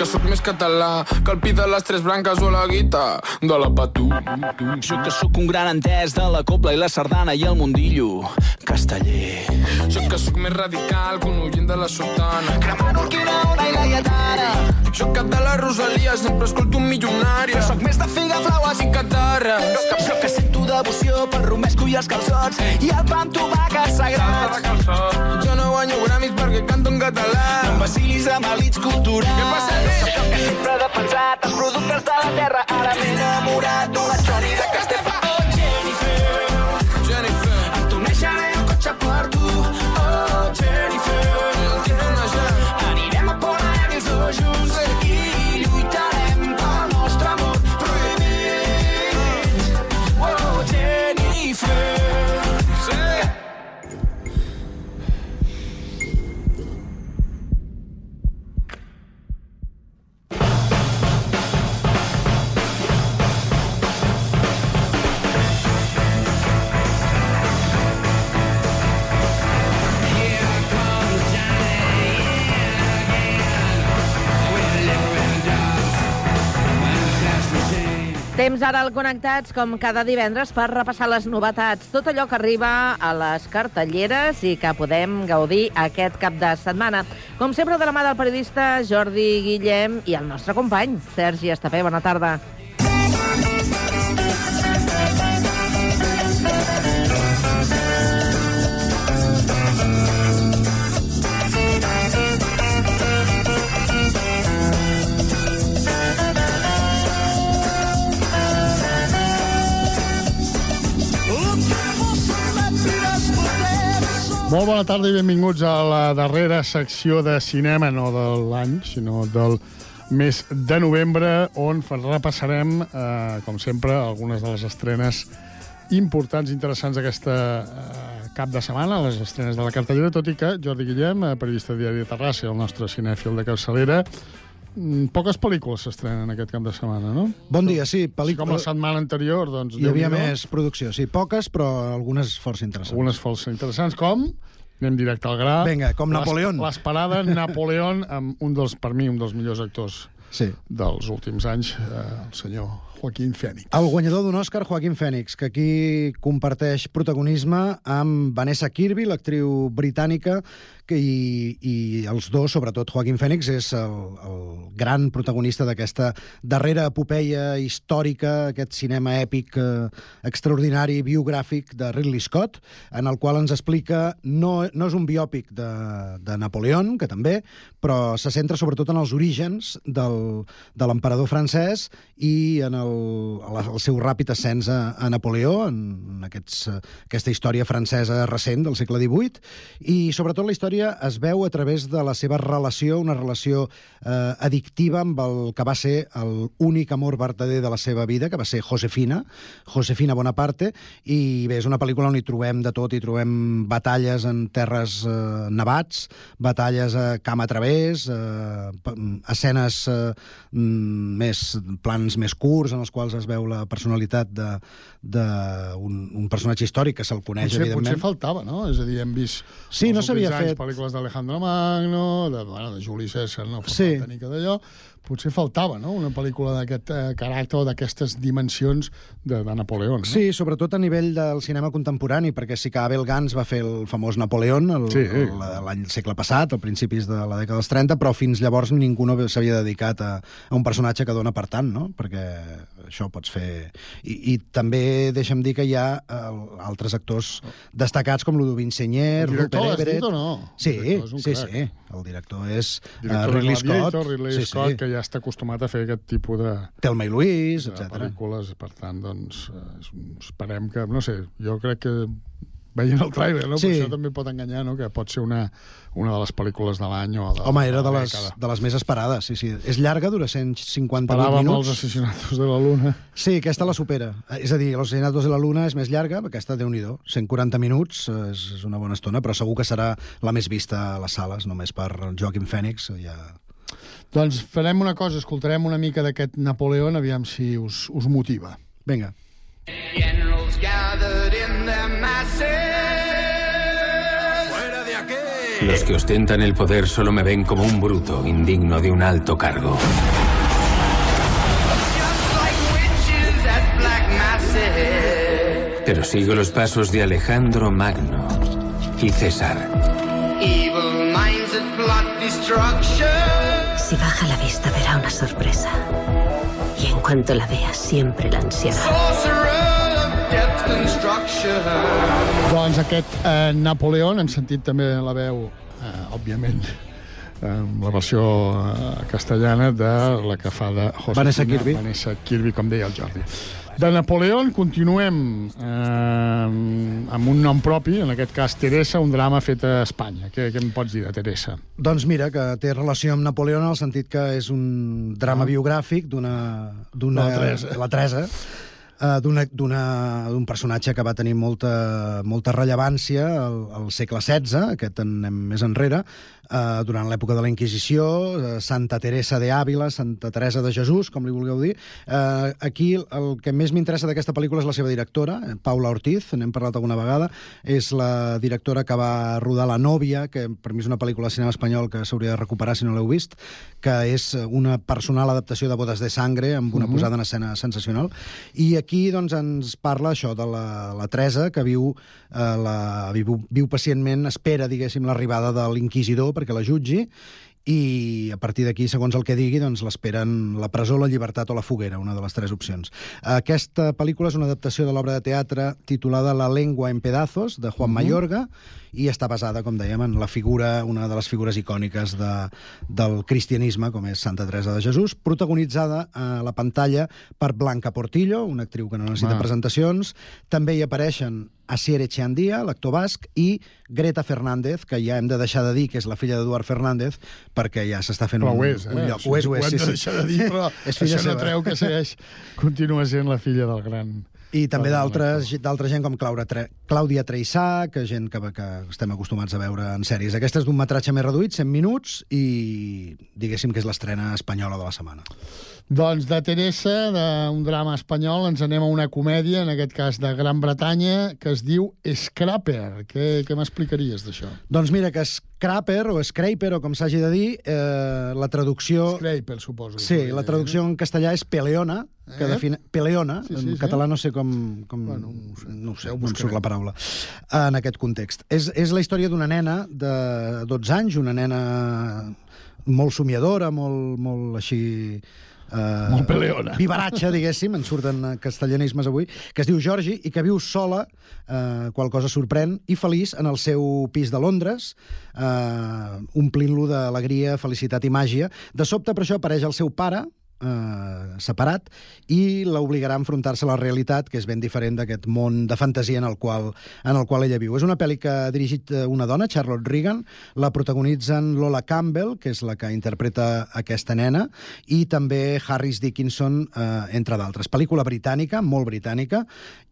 Que sóc més català que el pi de les tres branques o la guita de la patú. Jo que sóc un gran entès de la copla i la sardana i el mundillo casteller. Jo que sóc més radical que un oient de la sotana. Cremant Urquina, Ona i la Lletana. Jo que de la Rosalia sempre escolto un milionari. Jo sóc més de figaflaues i catarres. Jo que, jo que sento devoció pel romesco i els calçots i el pa amb tomàquet sagrat. Jo no guanyo gramis perquè canto en català. No em vacilis amb elits culturals. Què passa, que sempre he defensat els productes de la terra, ara m'he enamorat d'una Johnny Temps ara al Connectats, com cada divendres, per repassar les novetats. Tot allò que arriba a les cartelleres i que podem gaudir aquest cap de setmana. Com sempre, de la mà del periodista Jordi Guillem i el nostre company, Sergi Estapé. Bona tarda. Molt bona tarda i benvinguts a la darrera secció de cinema, no de l'any, sinó del mes de novembre, on repassarem, eh, com sempre, algunes de les estrenes importants i interessants d'aquesta eh, cap de setmana, les estrenes de la cartellera, tot i que Jordi Guillem, eh, periodista de Diari de Terrassa, el nostre cinèfil de capçalera, poques pel·lícules s'estrenen aquest cap de setmana, no? Bon dia, sí. Pel·lícula... Sí, com la setmana anterior, doncs... Hi havia més producció, sí, poques, però algunes força interessants. Algunes força interessants, com... Anem directe al gra. Vinga, com Napoleón. Les- L'esperada Napoleón, amb un dels, per mi, un dels millors actors sí. dels últims anys, eh, el senyor Joaquín Phoenix. El guanyador d'un Òscar, Joaquín Phoenix, que aquí comparteix protagonisme amb Vanessa Kirby, l'actriu britànica, i, i els dos, sobretot Joaquín Phoenix, és el, el gran protagonista d'aquesta darrera epopeia històrica, aquest cinema èpic eh, extraordinari, biogràfic de Ridley Scott, en el qual ens explica, no, no és un biòpic de, de Napoleón, que també, però se centra sobretot en els orígens del, de l'emperador francès i en el, el seu ràpid ascens a, a Napoleó, en, aquests, aquesta història francesa recent del segle XVIII, i sobretot la història es veu a través de la seva relació, una relació eh, addictiva amb el que va ser l'únic amor verdader de la seva vida, que va ser Josefina, Josefina Bonaparte, i bé, és una pel·lícula on hi trobem de tot, hi trobem batalles en terres eh, nevats, batalles a camp a través, eh, escenes eh, mm, més, plans més curts, en els quals es veu la personalitat de, un, un personatge històric que se'l coneix, Potser, evidentment. potser faltava, no? És a dir, hem vist Sí, no s'havia fet. pel·lícules d'Alejandro Magno, de, bueno, de Juli César, no fa Sí. que d'allò. Potser faltava, no?, una pel·lícula d'aquest eh, caràcter o d'aquestes dimensions de, de Napoleón, no? Sí, sobretot a nivell del cinema contemporani, perquè sí que Abel Gans va fer el famós Napoleón el- Sí. el- l'any segle passat, al principis de la dècada dels 30, però fins llavors ningú no s'havia dedicat a, a un personatge que dona per tant, no? Perquè això pots fer... I, i també deixa'm dir que hi ha eh, altres actors destacats com Ludovine Senyer, El director Rupert Everett... o no? Sí, El director un sí, crac. sí. El director és Director Ridley de Gladiator, Scott. Ridley sí, Scott, sí. que ja està acostumat a fer aquest tipus de... Telma i de etc. pel·lícules, per tant, doncs, eh, esperem que, no sé, jo crec que veient el tràiler, no? Sí. Però això també pot enganyar, no?, que pot ser una, una de les pel·lícules de l'any o de, Home, era de les, dècada. de les més esperades, sí, sí. És llarga, dura 158 Paràvem minuts. els assassinatos de la Luna. Sí, aquesta la supera. És a dir, Los asesinatos de la Luna és més llarga, aquesta, déu nhi 140 minuts, eh, és, és una bona estona, però segur que serà la més vista a les sales, només per Joaquim Phoenix. Ja... Doncs farem una cosa, escoltarem una mica d'aquest Napoleón, aviam si us, us motiva. Vinga. Generals gathered in their masses. ¡Fuera de aquí! Los que ostentan el poder solo me ven como un bruto, indigno de un alto cargo. Pero sigo los pasos de Alejandro Magno y César. Evil minds that plot destruction. Si baja la vista verá una sorpresa. Y en cuanto la vea, siempre la ansiará. Sorcerer of death construction. Doncs aquest eh, Napoleón, hem sentit també la veu, eh, òbviament, amb la versió eh, castellana de la que fa de Josefina Vanessa Kirby. Vanessa Kirby, com deia el Jordi. De Napoleón continuem eh, amb un nom propi, en aquest cas Teresa, un drama fet a Espanya. Què, què em pots dir de Teresa? Doncs mira, que té relació amb Napoleó en el sentit que és un drama biogràfic d'una... La Teresa. La Teresa. eh, d'un personatge que va tenir molta, molta rellevància al, al segle XVI, aquest anem més enrere, eh, durant l'època de la Inquisició, eh, Santa Teresa de Àvila, Santa Teresa de Jesús, com li vulgueu dir. Eh, aquí el que més m'interessa d'aquesta pel·lícula és la seva directora, eh, Paula Ortiz, n'hem parlat alguna vegada, és la directora que va rodar La nòvia, que per mi és una pel·lícula de cinema espanyol que s'hauria de recuperar si no l'heu vist, que és una personal adaptació de Bodes de Sangre, amb una Mhm. posada en escena sensacional. I aquí doncs, ens parla això de la, la Teresa, que viu, eh, la, viu, viu pacientment, espera, diguéssim, l'arribada de l'inquisidor perquè la jutgi, i a partir d'aquí, segons el que digui, doncs l'esperen la presó, la llibertat o la foguera, una de les tres opcions. Aquesta pel·lícula és una adaptació de l'obra de teatre titulada La lengua en pedazos, de Juan Mhm. Mayorga, i està basada, com dèiem, en la figura, una de les figures icòniques de, del cristianisme, com és Santa Teresa de Jesús, protagonitzada a la pantalla per Blanca Portillo, una actriu que no necessita Va. presentacions. També hi apareixen Asier Echeandía, l'actor basc, i Greta Fernández, que ja hem de deixar de dir que és la filla d'Eduard Fernández, perquè ja s'està fent Però un, ho és, eh? un lloc. Ho és, ho ho és, hem sí, de sí. de dir, però és filla això no seva. treu que segueix, continua sent la filla del gran... I també d'altres d'altra gent com Clàudia, Tre Clàudia Treissà, que gent que, que estem acostumats a veure en sèries. Aquesta és d'un metratge més reduït, 100 minuts, i diguéssim que és l'estrena espanyola de la setmana. Doncs de Teresa, d'un drama espanyol, ens anem a una comèdia, en aquest cas de Gran Bretanya, que es diu Scrapper. Què, què m'explicaries d'això? Doncs mira, que Scrapper, o Scraper, o com s'hagi de dir, eh, la traducció... Scraper, suposo. Sí, la traducció en castellà és peleona, que Eh? define... Peleona, Sí, sí, en sí. català no sé com... com Bueno, no ho sé. no, ho sé, no em surt la paraula, en aquest context. És, és la història d'una nena de 12 anys, una nena molt somiadora, molt, molt així... Eh, Molt peleona. Vivaratge, diguéssim, en surten eh, castellanismes avui, que es diu Georgie i que viu sola, eh, qual cosa sorprèn, i feliç en el seu pis de Londres, eh, omplint-lo d'alegria, felicitat i màgia. De sobte, per això, apareix el seu pare, eh, separat i l'obligarà a enfrontar-se a la realitat, que és ben diferent d'aquest món de fantasia en el, qual, en el qual ella viu. És una pel·li que ha dirigit eh, una dona, Charlotte Regan, la protagonitzen Lola Campbell, que és la que interpreta aquesta nena, i també Harris Dickinson, eh, entre d'altres. Pel·lícula britànica, molt britànica,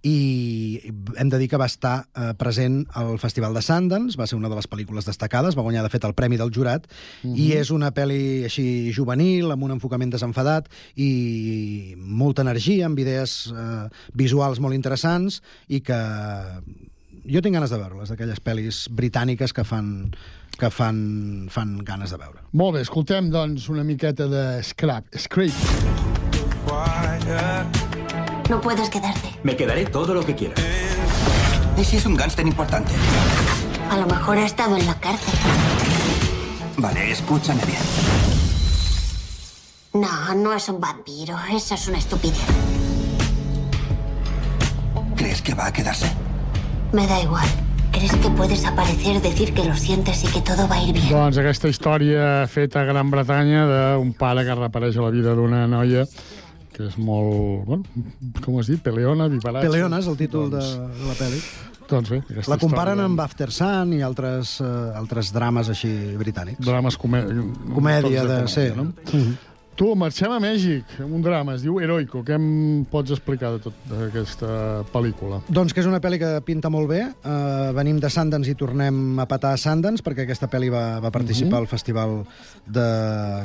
i hem de dir que va estar eh, present al Festival de Sundance, va ser una de les pel·lícules destacades, va guanyar, de fet, el Premi del Jurat, Mhm. i és una pel·li així juvenil, amb un enfocament desenfadat i molta energia, amb idees eh, visuals molt interessants i que jo tinc ganes de veure-les, d'aquelles pel·lis britàniques que fan que fan, fan ganes de veure. Molt bé, escoltem, doncs, una miqueta de Scrap, Scrape. No puedes quedarte. Me quedaré todo lo que quiera. ¿Y si es un gángster importante? A lo mejor ha estado en la cárcel. Vale, escúchame bien. No, no es un vampiro. Eso es una estupidez. ¿Crees que va a quedarse? Me da igual. ¿Crees que puedes aparecer, decir que lo sientes y que todo va a ir bien? Doncs aquesta història feta a Gran Bretanya d'un pare que reapareix a la vida d'una noia que és molt... Bueno, com has dit? Peleona, vivaratge... Peleona és el títol de, de la pel·li. Doncs bé, La comparen història, amb After Sun i altres, uh, altres drames així britànics. Drames comè... Comèdia, tocs de... comèdia, sí. no? Mhm. Tu, marxem a Mèxic, un drama, es diu Heroico. Què em pots explicar de tot d'aquesta pel·lícula? Doncs que és una pel·li que pinta molt bé. Uh, venim de Sundance i tornem a patar a Sundance, perquè aquesta pel·li va, va participar Mhm. al festival de...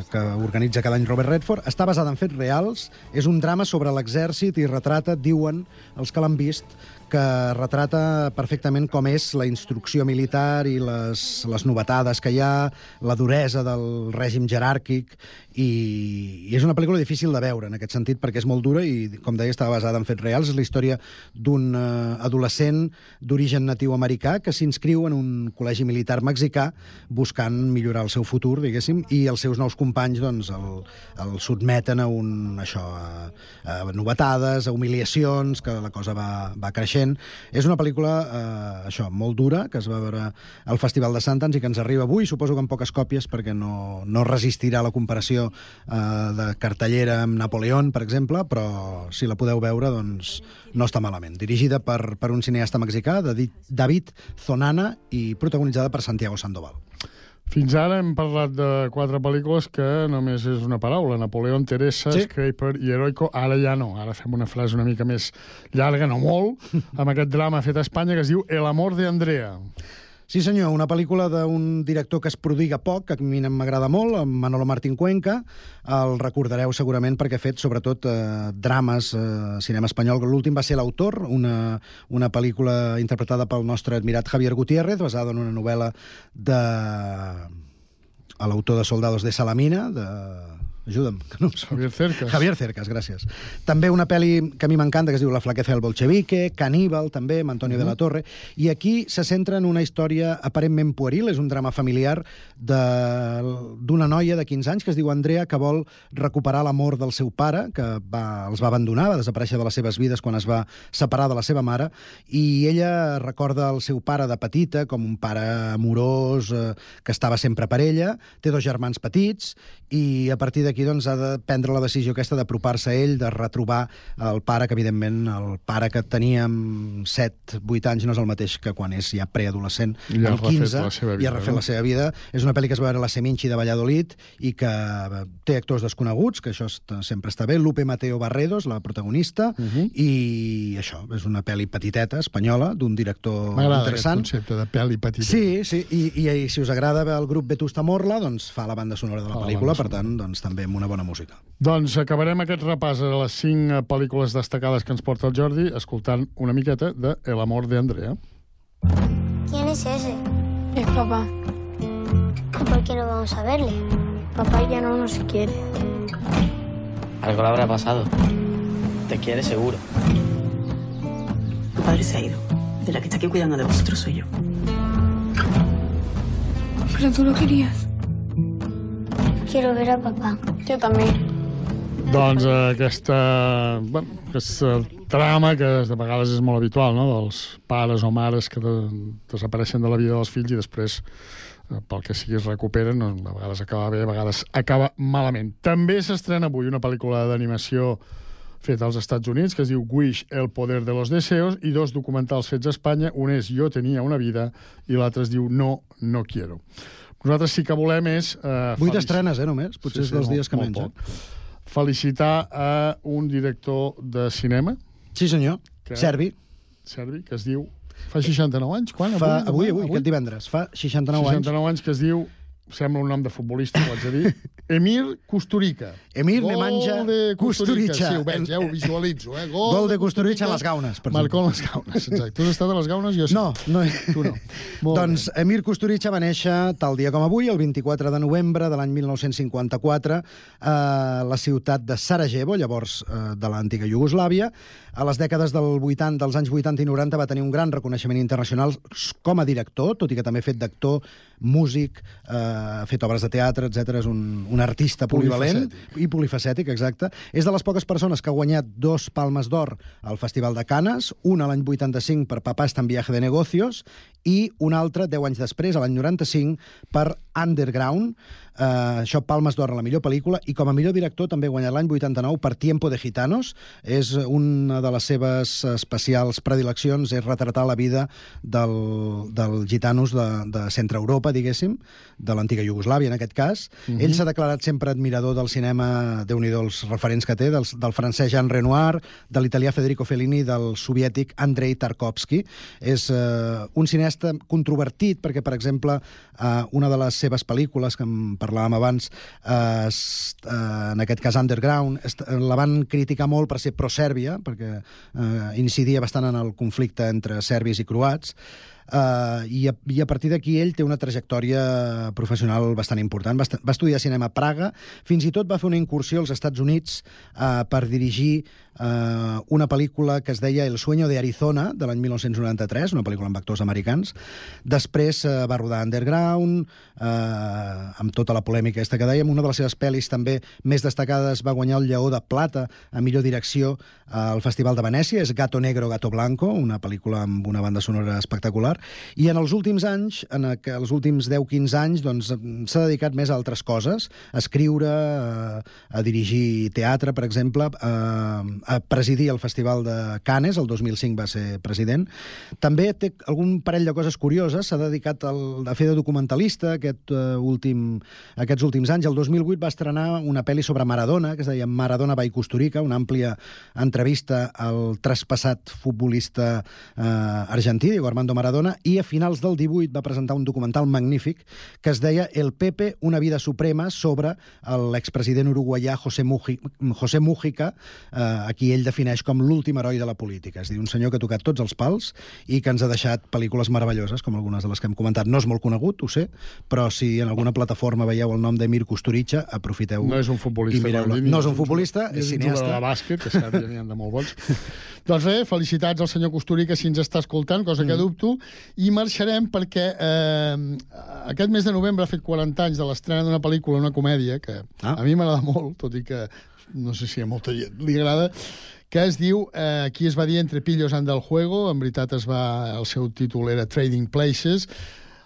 que organitza cada any Robert Redford. Està basada en fets reals. És un drama sobre l'exèrcit i retrata, diuen els que l'han vist, que retrata perfectament com és la instrucció militar i les, les novetades que hi ha, la duresa del règim jeràrquic, i, i és una pel·lícula difícil de veure en aquest sentit perquè és molt dura i, com deia, estava basada en fets reals. És la història d'un uh, adolescent d'origen natiu americà que s'inscriu en un col·legi militar mexicà buscant millorar el seu futur, diguéssim, i els seus nous companys doncs, el, el sotmeten a un, això, a, a novetades, a humiliacions, que la cosa va, va creixent. És una pel·lícula, eh, això, molt dura, que es va veure al Festival de Sundance i que ens arriba avui, suposo que en poques còpies, perquè no, no resistirà la comparació eh, de cartellera amb Napoleón, per exemple, però si la podeu veure, doncs no està malament. Dirigida per, per un cineasta mexicà, David, David Zonana, i protagonitzada per Santiago Sandoval. Fins ara hem parlat de quatre pel·lícules que només és una paraula. Napoleón, Teresa, sí. Scraper i Heroico. Ara ja no. Ara fem una frase una mica més llarga, no molt, amb aquest drama fet a Espanya que es diu El amor de Andrea. Sí, senyor, una pel·lícula d'un director que es prodiga poc, que a mi m'agrada molt, Manolo Martín Cuenca. El recordareu segurament perquè ha fet, sobretot, eh, drames, eh, cinema espanyol. L'últim va ser L'autor, una, una pel·lícula interpretada pel nostre admirat Javier Gutiérrez, basada en una novel·la de l'autor de Soldados de Salamina, de Ajuda'm, que no ho sé. Javier Cercas. Javier Cercas, gràcies. També una pel·li que a mi m'encanta, que es diu La flaqueza del bolchevique, Caníbal, també, amb Antonio de la Torre, i aquí se centra en una història aparentment pueril, és un drama familiar de- d'una noia de 15 anys que es diu Andrea, que vol recuperar l'amor del seu pare, que va, els va abandonar, va desaparèixer de les seves vides quan es va separar de la seva mare, i ella recorda el seu pare de petita com un pare amorós, eh, que estava sempre per ella, té dos germans petits, i a partir d'aquí doncs, ha de prendre la decisió aquesta d'apropar-se a ell, de retrobar el pare, que evidentment el pare que tenia amb 7-8 anys no és el mateix que quan és ja preadolescent, amb refet 15, la seva i ha refet no? la seva vida. És una pel·li que es va veure a la Seminci de Valladolid i que té actors desconeguts, que això sempre està bé. Lupe Mateo Barredos, la protagonista, Mhm. i això, és una pel·li petiteta, espanyola, d'un director M'agrada aquest interessant. concepte de pel·li petita. Sí, sí, i, i, i si us agrada el grup Vetusta Morla, doncs fa la banda sonora de la la pel·lícula, per tant, doncs també amb una bona música. Doncs acabarem aquest repàs a les cinc eh, pel·lícules destacades que ens porta el Jordi escoltant una miqueta de El amor de Andrea. ¿Quién es ese? Es papá. ¿Y por qué no vamos a verle? Papá ya no nos quiere. Algo le habrá pasado. Te quiere seguro. Tu padre se ha ido. De la que está aquí cuidando de vosotros soy yo. Pero tú lo querías. Quiero ver a papá. Yo también. Doncs eh, aquesta, bueno, aquesta trama que de vegades és molt habitual, no?, dels pares o mares que de, desapareixen de la vida dels fills i després, eh, pel que sigui, es recuperen, no, a vegades acaba bé, a vegades acaba malament. També s'estrena avui una pel·lícula d'animació feta als Estats Units, que es diu Wish, el poder de los deseos, i dos documentals fets a Espanya. Un és Jo tenia una vida i l'altre es diu No, no quiero. Nosaltres sí que volem és... Eh, Vuit estrenes, eh, només? Potser és dels molt- dies que menys, eh? Felicitar a un director de cinema. Sí, senyor. Serbi. Serbi, que es diu... Fa 69 anys? Quan? Fa, avui, avui, aquest divendres. Fa 69, 69 anys que es diu sembla un nom de futbolista, ho haig de dir, Emir Kusturica. Emir Gol Nemanja de Kusturica. Sí, ho veig, ja ho visualitzo. Eh? Gol, Gol de Kusturica a les gaunes, per Marcó a les gaunes, exacte. Tu has estat a les gaunes? Jo sí. No, no. Tu no. Molt doncs Emir Kusturica va néixer tal dia com avui, el 24 de novembre de l'any 1954, a la ciutat de Sarajevo, llavors eh, de l'antiga Iugoslàvia. A les dècades del 80, dels anys 80 i 90 va tenir un gran reconeixement internacional com a director, tot i que també ha fet d'actor, músic, eh, ha fet obres de teatre, etc. És un, un artista polivalent i polifacètic, exacte. És de les poques persones que ha guanyat dos palmes d'or al Festival de Canes, una l'any 85 per Papá està en viaje de negocios i una altra 10 anys després, a l'any 95, per Underground, eh, això Palmes d'Or a la millor pel·lícula, i com a millor director també ha guanyat l'any 89 per Tiempo de Gitanos. És una de les seves especials predileccions, és retratar la vida del, del gitanos de, de Centre Europa, diguéssim, de l'antiga Iugoslàvia, en aquest cas. Mhm. Ell s'ha declarat sempre admirador del cinema, déu nhi els referents que té, del, del francès Jean Renoir, de l'italià Federico Fellini del soviètic Andrei Tarkovsky. És eh, un cineasta controvertit perquè, per exemple, eh, una de les seves pel·lícules, que en parlàvem abans, eh, eh, en aquest cas Underground, est- la van criticar molt per ser pro-Sèrbia, perquè eh, incidia bastant en el conflicte entre serbis i croats, Uh, i, a, I a partir d'aquí ell té una trajectòria professional bastant important. Va, va estudiar cinema a Praga, fins i tot va fer una incursió als Estats Units uh, per dirigir uh, una pel·lícula que es deia El sueño de Arizona, de l'any 1993, una pel·lícula amb actors americans. Després uh, va rodar Underground, uh, amb tota la polèmica aquesta que dèiem. Una de les seves pel·lis també més destacades va guanyar el Lleó de Plata a millor direcció al Festival de Venècia, és Gato Negro, Gato Blanco, una pel·lícula amb una banda sonora espectacular. Popular, i en els últims anys, en els últims 10-15 anys, doncs, s'ha dedicat més a altres coses, a escriure, a, a dirigir teatre, per exemple, a, a presidir el Festival de Canes, el 2005 va ser president. També té algun parell de coses curioses, s'ha dedicat al, a fer de documentalista aquest, uh, últim, aquests últims anys. El 2008 va estrenar una pel·li sobre Maradona, que es deia Maradona by Costurica, una àmplia entrevista al traspassat futbolista eh, argentí, Diego Armando Maradona, i a finals del 18 va presentar un documental magnífic que es deia El Pepe, una vida suprema, sobre l'expresident uruguaià José, Muji, José Mújica, eh, a qui ell defineix com l'últim heroi de la política. És dir, un senyor que ha tocat tots els pals i que ens ha deixat pel·lícules meravelloses, com algunes de les que hem comentat. No és molt conegut, ho sé, però si en alguna plataforma veieu el nom d'Emir Kusturica, aprofiteu No és un futbolista, No és un futbolista, és, és cineasta. jugador de bàsquet, que cert, ja n'hi ha de molt bons. doncs bé, felicitats al senyor Costuri, que si ens està escoltant, cosa que Mm. dubto, i marxarem perquè eh, aquest mes de novembre ha fet 40 anys de l'estrena d'una pel·lícula, una comèdia, que ah. a mi m'agrada molt, tot i que no sé si a molta gent li agrada, que es diu, eh, aquí es va dir Entre pillos anda el juego, en veritat es va, el seu títol era Trading Places,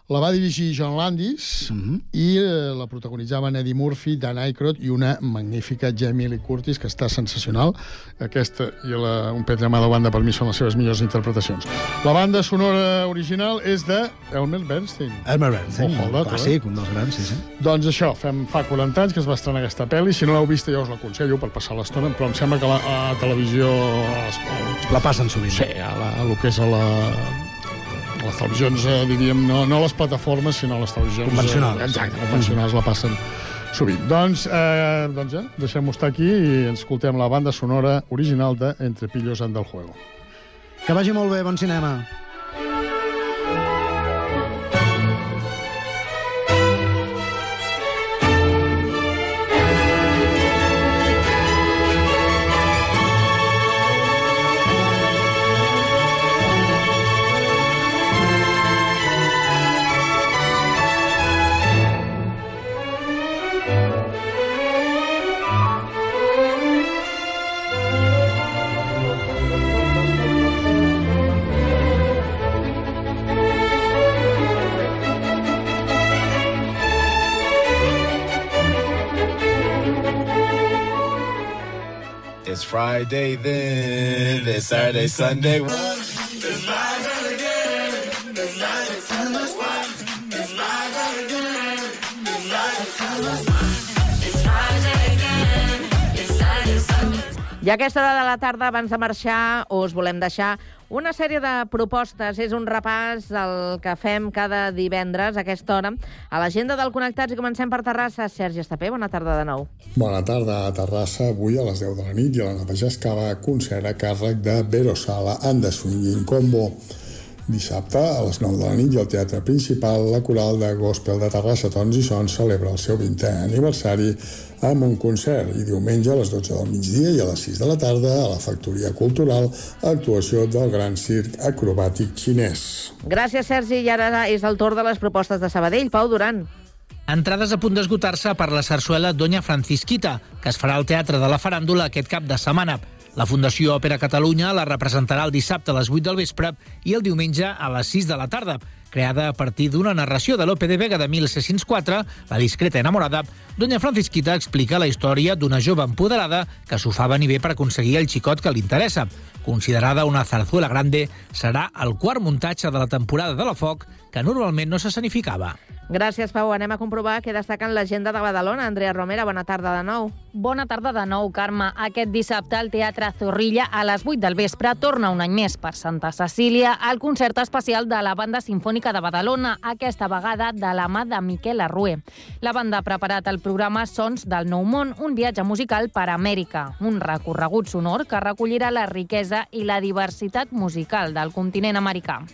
la va dirigir John Landis Mhm. i eh, la protagonitzaven Eddie Murphy, Dan Aykroyd i una magnífica Jamie Lee Curtis, que està sensacional. Aquesta i la, un pet llamado banda per mi són les seves millors interpretacions. La banda sonora original és de Elmer Bernstein. Elmer Bernstein, al un clàssic, eh? un dels grans, sí, sí. Doncs això, fem, fa 40 anys que es va estrenar aquesta pel·li. Si no l'heu vista, jo us l'aconsello per passar l'estona, però em sembla que la, a la televisió... es- La passen sovint. Sí, a, la, a lo que és a la, les televisions, eh, diríem, no, no les plataformes, sinó les televisions... Convencionals. Eh, exacte, convencionals la passen sovint. Doncs, eh, doncs ja, deixem-ho estar aquí i ens escoltem la banda sonora original de Entre pillos anda el juego. Que vagi molt bé, bon cinema. It's Friday then, it's Saturday, Sunday. I a aquesta hora de la tarda, abans de marxar, us volem deixar una sèrie de propostes. És un repàs el que fem cada divendres a aquesta hora a l'agenda del Connectats i comencem per Terrassa. Sergi Estapé, bona tarda de nou. Bona tarda a Terrassa. Avui a les 10 de la nit i a la Nova Jascava concert a càrrec de Vero Sala and the Swinging Combo. Dissabte, a les 9 de la nit, i al Teatre Principal, la coral de Gospel de Terrassa Tons i Sons celebra el seu 20è aniversari amb un concert. I diumenge, a les 12 del migdia i a les 6 de la tarda, a la Factoria Cultural, actuació del gran circ acrobàtic xinès. Gràcies, Sergi. I ara és el torn de les propostes de Sabadell. Pau Duran. Entrades a punt d'esgotar-se per la sarsuela Doña Francisquita, que es farà al Teatre de la Faràndula aquest cap de setmana. La Fundació Òpera Catalunya la representarà el dissabte a les 8 del vespre i el diumenge a les 6 de la tarda. Creada a partir d'una narració de Lope de Vega de 1604, La discreta enamorada, Doña Francisquita explica la història d'una jove empoderada que s'ho fa venir bé per aconseguir el xicot que li interessa. Considerada una zarzuela grande, serà el quart muntatge de la temporada de la Foc que normalment no s'escenificava. Gràcies, Pau. Anem a comprovar què destaca en l'agenda de Badalona. Andrea Romera, bona tarda de nou. Bona tarda de nou, Carme. Aquest dissabte al Teatre Zorrilla a les 8 del vespre torna un any més per Santa Cecília el concert especial de la Banda Sinfònica de Badalona, aquesta vegada de la mà de Miquel Arrué. La banda ha preparat el programa Sons del Nou Món, un viatge musical per Amèrica, un recorregut sonor que recollirà la riquesa i la diversitat musical del continent americà.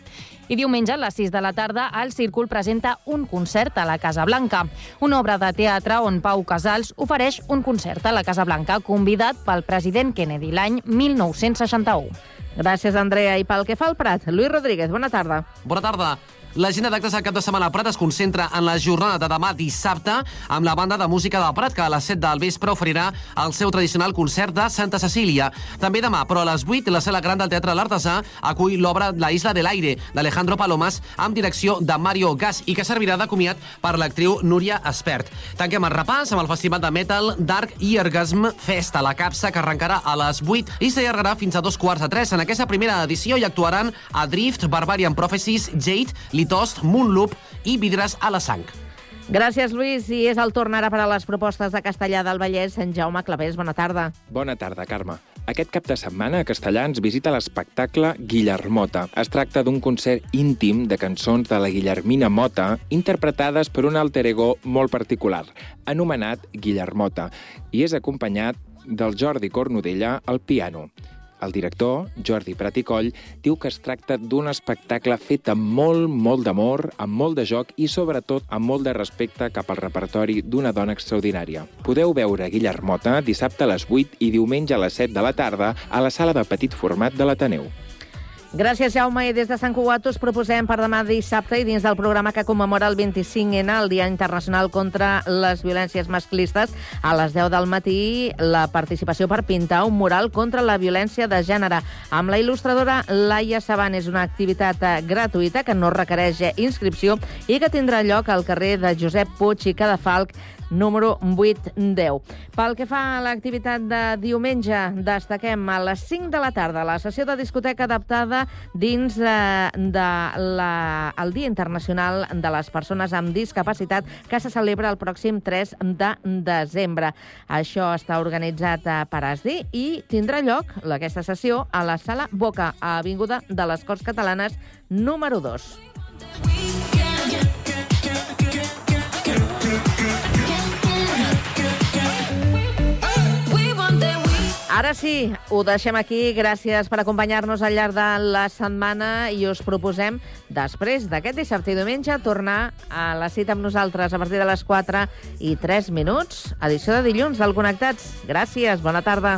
I diumenge, a les 6 de la tarda, el Círcul presenta un concert a la Casa Blanca, una obra de teatre on Pau Casals ofereix un concert a la Casa Blanca convidat pel president Kennedy l'any 1961. Gràcies, Andrea. I pel que fa al Prat, Lluís Rodríguez, bona tarda. Bona tarda. L'agenda d'actes del cap de setmana al Prat es concentra en la jornada de demà dissabte amb la banda de música del Prat, que a les 7 del vespre oferirà el seu tradicional concert de Santa Cecília. També demà, però a les 8, la sala gran del Teatre L'Artesà acull l'obra La Isla de l'Aire, d'Alejandro Palomas, amb direcció de Mario Gas i que servirà de comiat per l'actriu Núria Espert. Tanquem el repàs amb el Festival de Metal Dark Eargasm Fest a la capsa que arrencarà a les 8 i s'allargarà fins a dos quarts de tres. En aquesta primera edició hi actuaran Adrift, Barbarian Prophecies, Jade, Litost, Moonloop i Vidres a la sang. Gràcies, Lluís. I és el torn ara per a les propostes de Castellà del Vallès. En Jaume Clavés, bona tarda. Bona tarda, Carme. Aquest cap de setmana a Castellà ens visita l'espectacle Guillermota. Es tracta d'un concert íntim de cançons de la Guillermina Mota interpretades per un alter ego molt particular, anomenat Guillermota, i és acompanyat del Jordi Cornudella al piano. El director, Jordi Prat i Coll, diu que es tracta d'un espectacle fet amb molt, molt d'amor, amb molt de joc i, sobretot, amb molt de respecte cap al repertori d'una dona extraordinària. Podeu veure Guillermota dissabte a les 8 i diumenge a les 7 de la tarda a la sala de petit format de l'Ateneu. Gràcies, Jaume. I des de Sant Cugat us proposem per demà dissabte i dins del programa que commemora el 25N, el Dia Internacional contra les Violències Masclistes, a les 10 del matí, la participació per pintar un mural contra la violència de gènere. Amb la il·lustradora Laia Saban és una activitat eh, gratuïta que no requereix eh, inscripció i que tindrà lloc al carrer de Josep Puig i Cadafalc número 810. Pel que fa a l'activitat de diumenge, destaquem a les 5 de la tarda la sessió de discoteca adaptada dins eh, de la, el Dia Internacional de les Persones amb Discapacitat que se celebra el pròxim 3 de desembre. Això està organitzat eh, per ASDI i tindrà lloc aquesta sessió a la Sala Boca, a Avinguda de les Corts Catalanes, número 2. Ara sí, ho deixem aquí. Gràcies per acompanyar-nos al llarg de la setmana i us proposem, després d'aquest dissabte i diumenge, tornar a la cita amb nosaltres a partir de les 4 i 3 minuts. Edició de dilluns del Connectats. Gràcies, bona tarda.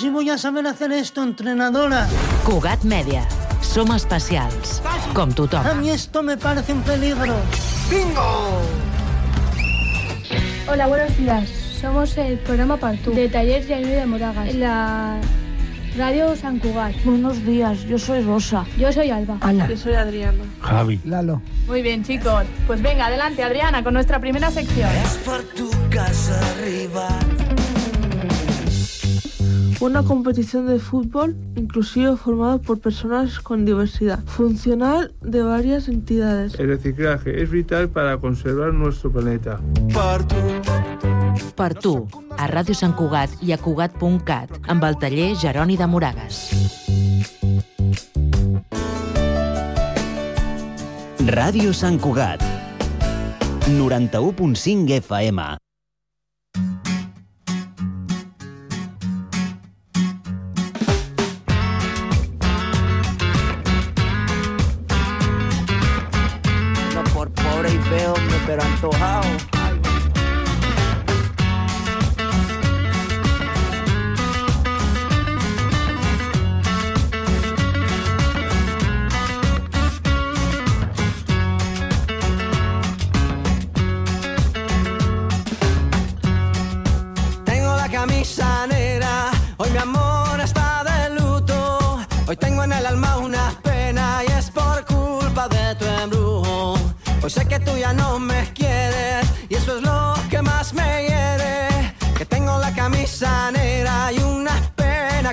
Yo no sé si voy a saber hacer esto, entrenadora. Cugat Mèdia. Som especials, com tothom. A mí esto me parece un peligro. ¡Bingo! Hola, buenos días. Somos el programa Partú, de Talleres de de Moragas, en la radio San Cugat. Buenos días, yo soy Rosa. Yo soy Alba. Ana. Yo soy Adriana. Javi. Lalo. Muy bien, chicos. Pues venga, adelante, Adriana, con nuestra primera sección. por tu casa arriba. Una competición de fútbol inclusivo formada por personas con diversidad, funcional de varias entidades. El reciclaje es vital para conservar nuestro planeta. Per tu, a Ràdio Sant Cugat i a Cugat.cat, amb el taller Jeroni de Moragas. Ràdio Sant Cugat. 91.5 FM. Tengo la camisa negra, hoy mi amor Hoy tengo en el alma una pena y es por culpa de tu embrujo. Hoy sé que tú ya no me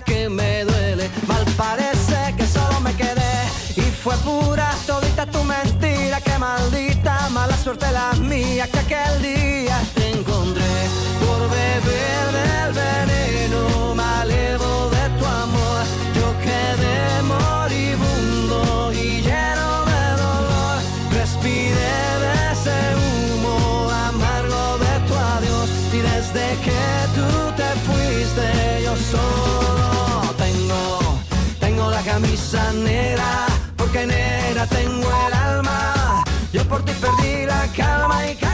que me duele. Mal parece que solo me quedé y fue pura todita tu mentira. Que maldita mala suerte la mía que aquel día te encontré por beber del veneno malevo de tu amor. Yo quedé moribundo y lleno de dolor. Respiré de ese humo amargo de tu adiós. Y desde que tú te fuiste, yo solo camisa negra. Porque negra tengo el alma. Yo por ti perdí la cabeza.